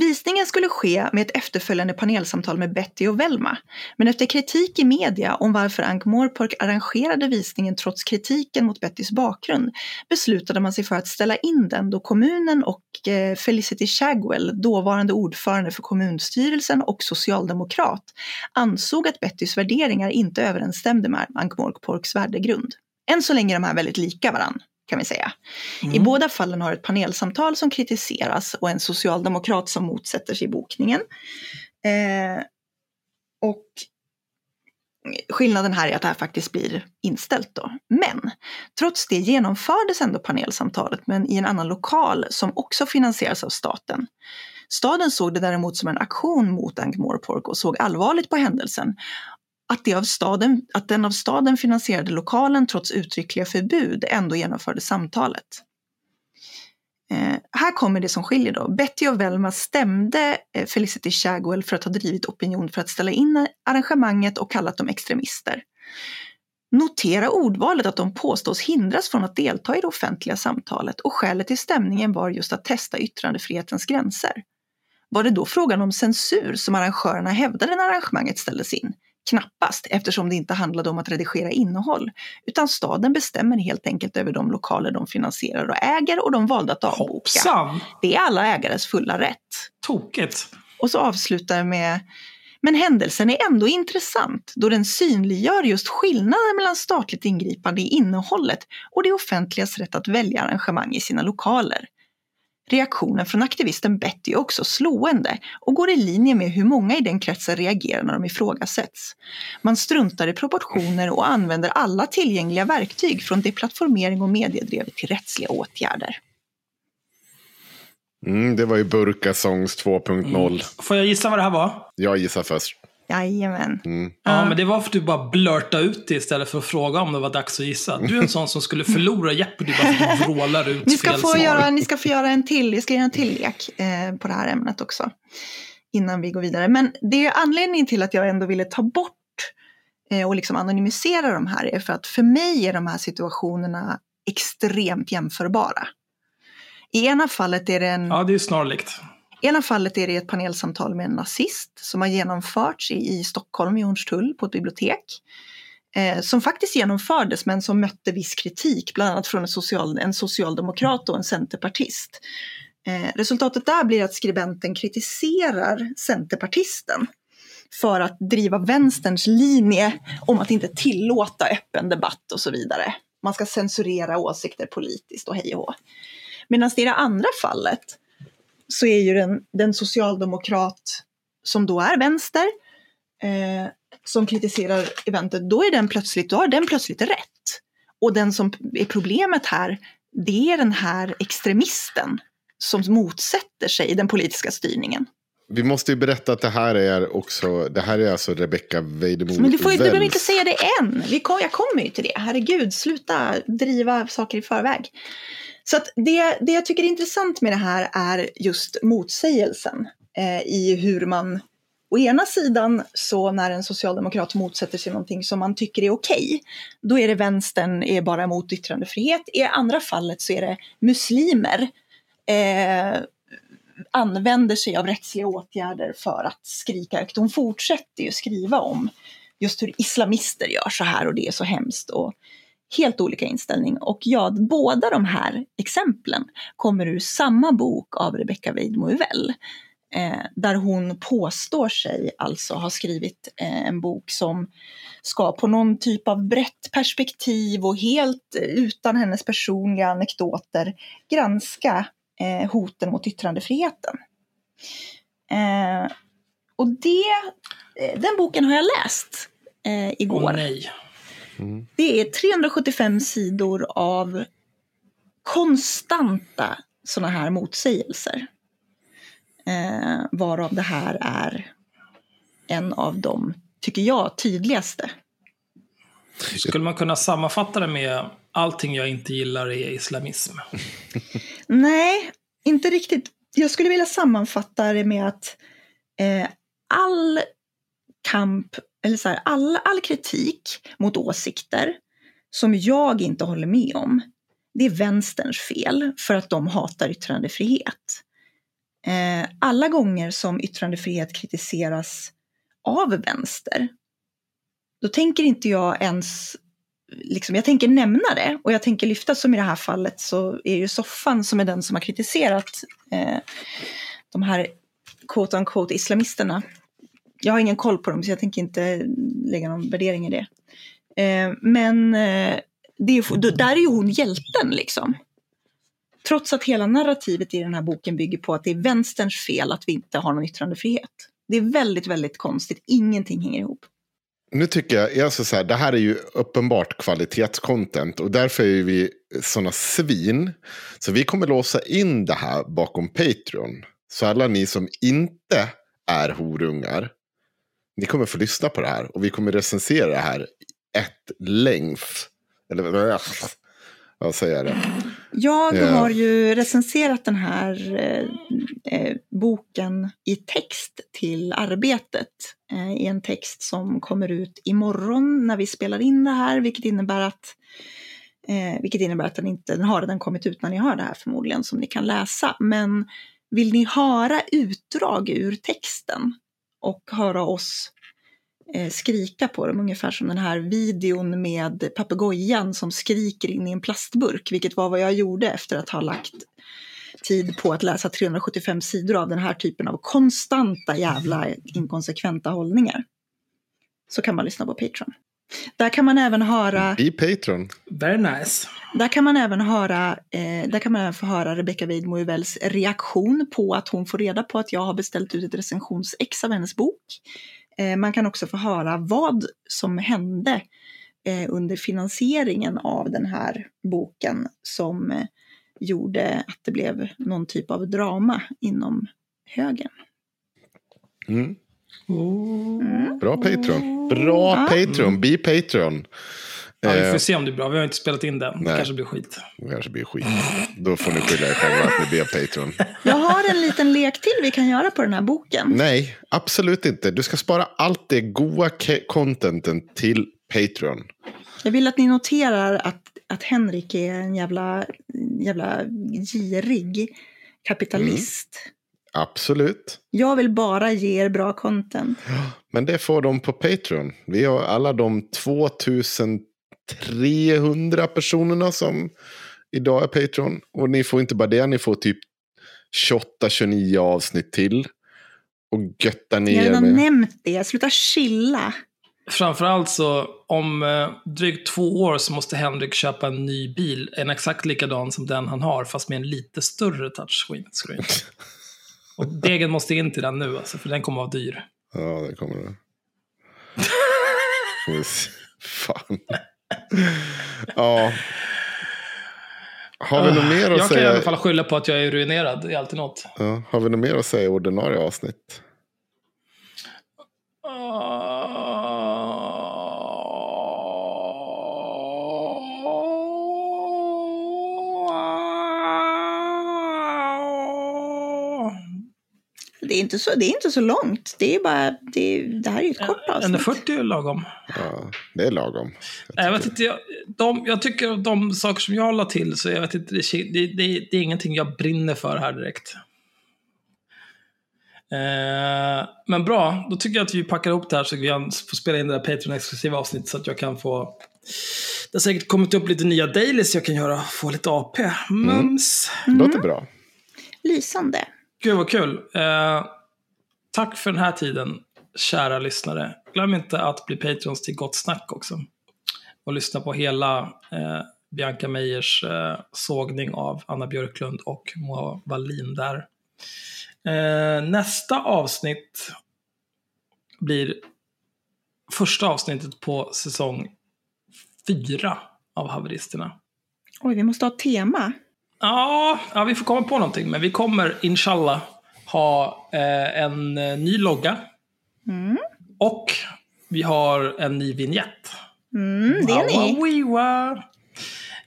Visningen skulle ske med ett efterföljande panelsamtal med Betty och Velma. Men efter kritik i media om varför Ankh-Morpork arrangerade visningen trots kritiken mot Bettys bakgrund beslutade man sig för att ställa in den då kommunen och eh, Felicity Shagwell, dåvarande ordförande för kommunstyrelsen och socialdemokrat, ansåg att Bettys värderingar inte överensstämde med Ankh-Morporks värdegrund. Än så länge är de här väldigt lika varann kan vi säga. I båda fallen har ett panelsamtal som kritiseras och en socialdemokrat som motsätter sig bokningen. Eh, och skillnaden här är att det här faktiskt blir inställt då. Men trots det genomfördes ändå panelsamtalet men i en annan lokal som också finansieras av staten. Staden såg det däremot som en aktion mot Ankh-Morpork och såg allvarligt på händelsen att, det av staden, att den av staden finansierade lokalen trots uttryckliga förbud ändå genomförde samtalet. Eh, här kommer det som skiljer då. Betty och Velma stämde eh, Felicity Shagwell för att ha drivit opinion för att ställa in arrangemanget och kallat dem extremister. Notera ordvalet att de påstås hindras från att delta i det offentliga samtalet och skälet till stämningen var just att testa yttrandefrihetens gränser. Var det då frågan om censur som arrangörerna hävdade när arrangemanget ställdes in? Knappast, eftersom det inte handlade om att redigera innehåll, utan staden bestämmer helt enkelt över de lokaler de finansierar och äger och de valde att avboka. Hoppsan! Det är alla ägares fulla rätt. Tokigt. Och så avslutar jag med men händelsen är ändå intressant då den synliggör just skillnaden mellan statligt ingripande i innehållet och det offentligas rätt att välja arrangemang i sina lokaler. Reaktionen från aktivisten Betty är också slående och går i linje med hur många i den kretsen reagerar när de ifrågasätts. Man struntar i proportioner och använder alla tillgängliga verktyg från deplattformering och mediedrev till rättsliga åtgärder. Mm, det var ju Burka Songs 2.0. Får jag gissa vad det här var? Jag gissar först. Jajamän. Mm. Ja, men det var för att du bara blörta ut det istället för att fråga om det var dags att gissa. Du är en sån som skulle förlora Jeopardy bara för att du vrålar ut Ni ska, fel få svar. göra, ni ska få göra en till, jag ska göra en till lek eh, på det här ämnet också. Innan vi går vidare. Men det är anledningen till att jag ändå ville ta bort eh, och liksom anonymisera de här är för att för mig är de här situationerna extremt jämförbara. I ena fallet är det en Ja, det är snarlikt ena fallet är det ett panelsamtal med en nazist som har genomförts i, i Stockholm, i Hornstull, på ett bibliotek. Eh, som faktiskt genomfördes men som mötte viss kritik, bland annat från en, social, en socialdemokrat och en centerpartist. Eh, resultatet där blir att skribenten kritiserar centerpartisten för att driva vänsterns linje om att inte tillåta öppen debatt och så vidare. Man ska censurera åsikter politiskt och hej och hå. Medan i det andra fallet så är ju den, den socialdemokrat som då är vänster eh, som kritiserar eventet, då är den plötsligt, då har den plötsligt rätt. Och den som är problemet här, det är den här extremisten som motsätter sig den politiska styrningen. Vi måste ju berätta att det här är också, det här är alltså Rebecca Weidemo Men du, får, du behöver inte säga det än. Vi kom, jag kommer ju till det. Herregud, sluta driva saker i förväg. Så att det, det jag tycker är intressant med det här är just motsägelsen eh, i hur man å ena sidan så när en socialdemokrat motsätter sig någonting som man tycker är okej, då är det vänstern är bara emot yttrandefrihet. I andra fallet så är det muslimer eh, använder sig av rättsliga åtgärder för att skrika högt. Hon fortsätter ju skriva om just hur islamister gör så här och det är så hemskt. Och helt olika inställning. Och ja, båda de här exemplen kommer ur samma bok av Rebecca Weidmo eh, där hon påstår sig alltså ha skrivit eh, en bok som ska på någon typ av brett perspektiv och helt utan hennes personliga anekdoter granska eh, hoten mot yttrandefriheten. Eh, och det, eh, den boken har jag läst eh, igår. Åh nej. Det är 375 sidor av konstanta sådana här motsägelser. Eh, varav det här är en av de, tycker jag, tydligaste. Skulle man kunna sammanfatta det med allting jag inte gillar är islamism? (laughs) Nej, inte riktigt. Jag skulle vilja sammanfatta det med att eh, all kamp, eller så här, all, all kritik mot åsikter som jag inte håller med om, det är vänsterns fel för att de hatar yttrandefrihet. Eh, alla gånger som yttrandefrihet kritiseras av vänster, då tänker inte jag ens Liksom, jag tänker nämna det och jag tänker lyfta som i det här fallet så är ju soffan som är den som har kritiserat eh, de här quote unquote islamisterna. Jag har ingen koll på dem så jag tänker inte lägga någon värdering i det. Eh, men eh, det är, där är ju hon hjälten liksom. Trots att hela narrativet i den här boken bygger på att det är vänsterns fel att vi inte har någon yttrandefrihet. Det är väldigt, väldigt konstigt. Ingenting hänger ihop. Nu tycker jag, alltså så här, det här är ju uppenbart kvalitetscontent och därför är vi sådana svin. Så vi kommer låsa in det här bakom Patreon. Så alla ni som inte är horungar, ni kommer få lyssna på det här och vi kommer recensera det här ett length. Eller (laughs) vad säger jag det? Jag Ja. har ju recenserat den här eh, eh, boken i text till arbetet. Eh, I en text som kommer ut imorgon när vi spelar in det här, vilket innebär att eh, vilket innebär att den inte den har redan kommit ut när ni hör det här förmodligen, som ni kan läsa. Men vill ni höra utdrag ur texten och höra oss eh, skrika på dem, ungefär som den här videon med papegojan som skriker in i en plastburk, vilket var vad jag gjorde efter att ha lagt tid på att läsa 375 sidor av den här typen av konstanta jävla inkonsekventa hållningar. Så kan man lyssna på Patreon. Där kan man även höra I Patreon. Very nice. där kan man även höra, eh, där kan man även få höra Rebecca Weidmo reaktion på att hon får reda på att jag har beställt ut ett recensionsex av hennes bok. Eh, man kan också få höra vad som hände eh, under finansieringen av den här boken som eh, gjorde att det blev någon typ av drama inom högern. Mm. Mm. Bra Patreon. Bra Ja. Patreon. Be Patreon. Ja, vi Eh, får se om det är bra. Vi har inte spelat in den. Det Nej. kanske blir skit. Det kanske blir skit. Då får ni skylla er själva att ni ber Patreon. Jag har en liten lek till vi kan göra på den här boken. Nej, absolut inte. Du ska spara allt det goa contenten till Patreon. Jag vill att ni noterar att, att Henrik är en jävla, jävla girig kapitalist. Absolut. Jag vill bara ge er bra content. Men det får de på Patreon. Vi har alla de 2300 personerna som idag är Patreon. Och ni får inte bara det, ni får typ 28-29 avsnitt till. Och götta Jag har redan med... nämnt det. Sluta chilla. Framförallt så om eh, drygt två år så måste Henrik köpa en ny bil. En exakt likadan som den han har, fast med en lite större touchscreen. (laughs) Och degen måste in till den nu, alltså, för den kommer att vara dyr. Ja, det kommer (laughs) se. Fan. Ja. Har vi något mer att jag kan i alla säga? fall skylla på att jag är ruinerad. Det är alltid något. Ja, har vi något mer att säga i ordinarie avsnitt? Det är inte så, det är inte så långt. Det, är bara, det, är, det här är ju ett kort avsnitt. 1,40 är lagom. Ja, det är lagom. Nej, Jag, vet inte, jag, de, jag tycker att de saker som jag la till, så jag vet inte, det, det, det, det är ingenting jag brinner för här direkt. Eh, men bra, då tycker jag att vi packar ihop det här så vi kan få spela in det där Patreon-exklusiva avsnittet så att jag kan få... Det har säkert kommit upp lite nya dailies jag kan göra, få lite AP. Mums! Låter bra. Lysande. Gud vad kul. Eh, tack för den här tiden, kära lyssnare. Glöm inte att bli patrons till Gott Snack också. Och lyssna på hela eh, Bianca Meijers eh, sågning av Anna Björklund och Moa Wallin där. Eh, nästa avsnitt blir första avsnittet på säsong fyra av Haveristerna. Oj, vi måste ha ett tema. Ja, ja, vi får komma på någonting. Men vi kommer, inshallah, ha eh, en eh, ny logga. Mm. Och vi har en ny vignett. Mm, det är ni. Wow, wow, wow.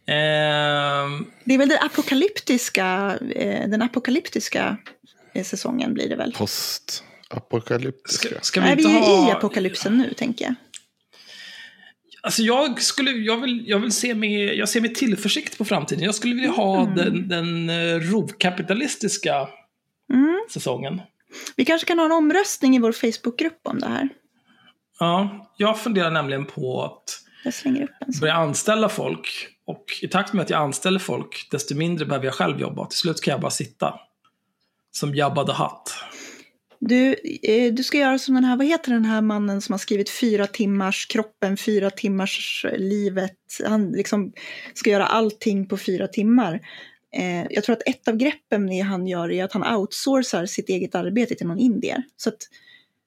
Ehm, Det är väl den apokalyptiska, eh, den apokalyptiska eh, säsongen blir det väl? Post-apokalyptiska. ska, ska vi Nej, vi inte är ju ha... i apokalypsen nu, tänker jag. Alltså jag skulle, jag vill, jag vill se med, jag ser med tillförsikt på framtiden. Jag skulle vilja ha Mm. den, den eh, rovkapitalistiska Mm. säsongen. Vi kanske kan ha en omröstning i vår Facebookgrupp om det här. Ja, jag funderar nämligen på att Jag slänger upp en sån. börja anställa folk. Och i takt med att jag anställer folk, desto mindre behöver jag själv jobba. Till slut kan jag bara sitta. Som Jabba the Hutt. Du, eh, du ska göra som den här, vad heter den här mannen som har skrivit fyra timmars kroppen, fyra timmars eh, livet. Han liksom ska göra allting på fyra timmar. Eh, jag tror att ett av greppen han gör är att han outsourcar sitt eget arbete till någon indier. Så att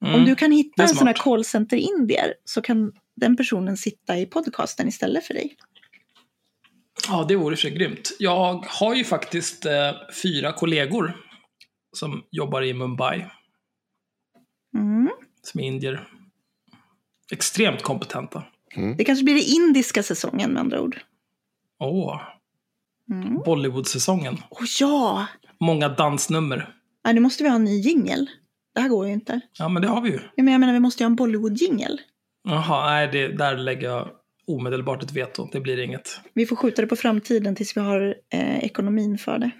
Mm. om du kan hitta en sån här callcenter-indier så kan den personen sitta i podcasten istället för dig. Ja, det vore för sig grymt. Jag har ju faktiskt eh, fyra kollegor som jobbar i Mumbai, Mm. som är indier. Extremt kompetenta. Det kanske blir den indiska säsongen med andra ord. Åh, Mm. Bollywood-säsongen. Åh ja! Många dansnummer. Nej, nu måste vi ha en ny jingel. Det här går ju inte. Ja, men det har vi ju. Ja, men jag menar, vi måste ju ha en Bollywood-jingel. Jaha, nej, det, där lägger jag omedelbart ett veto. Det blir inget. Vi får skjuta det på framtiden tills vi har eh, ekonomin för det.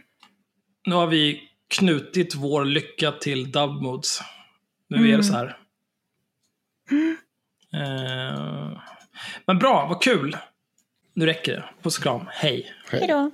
Nu har vi knutit vår lycka till Dubmodes. Nu är Mm. det så här. Eh, men bra, vad kul. Nu räcker det. Puss och kram. Hej. Hej då!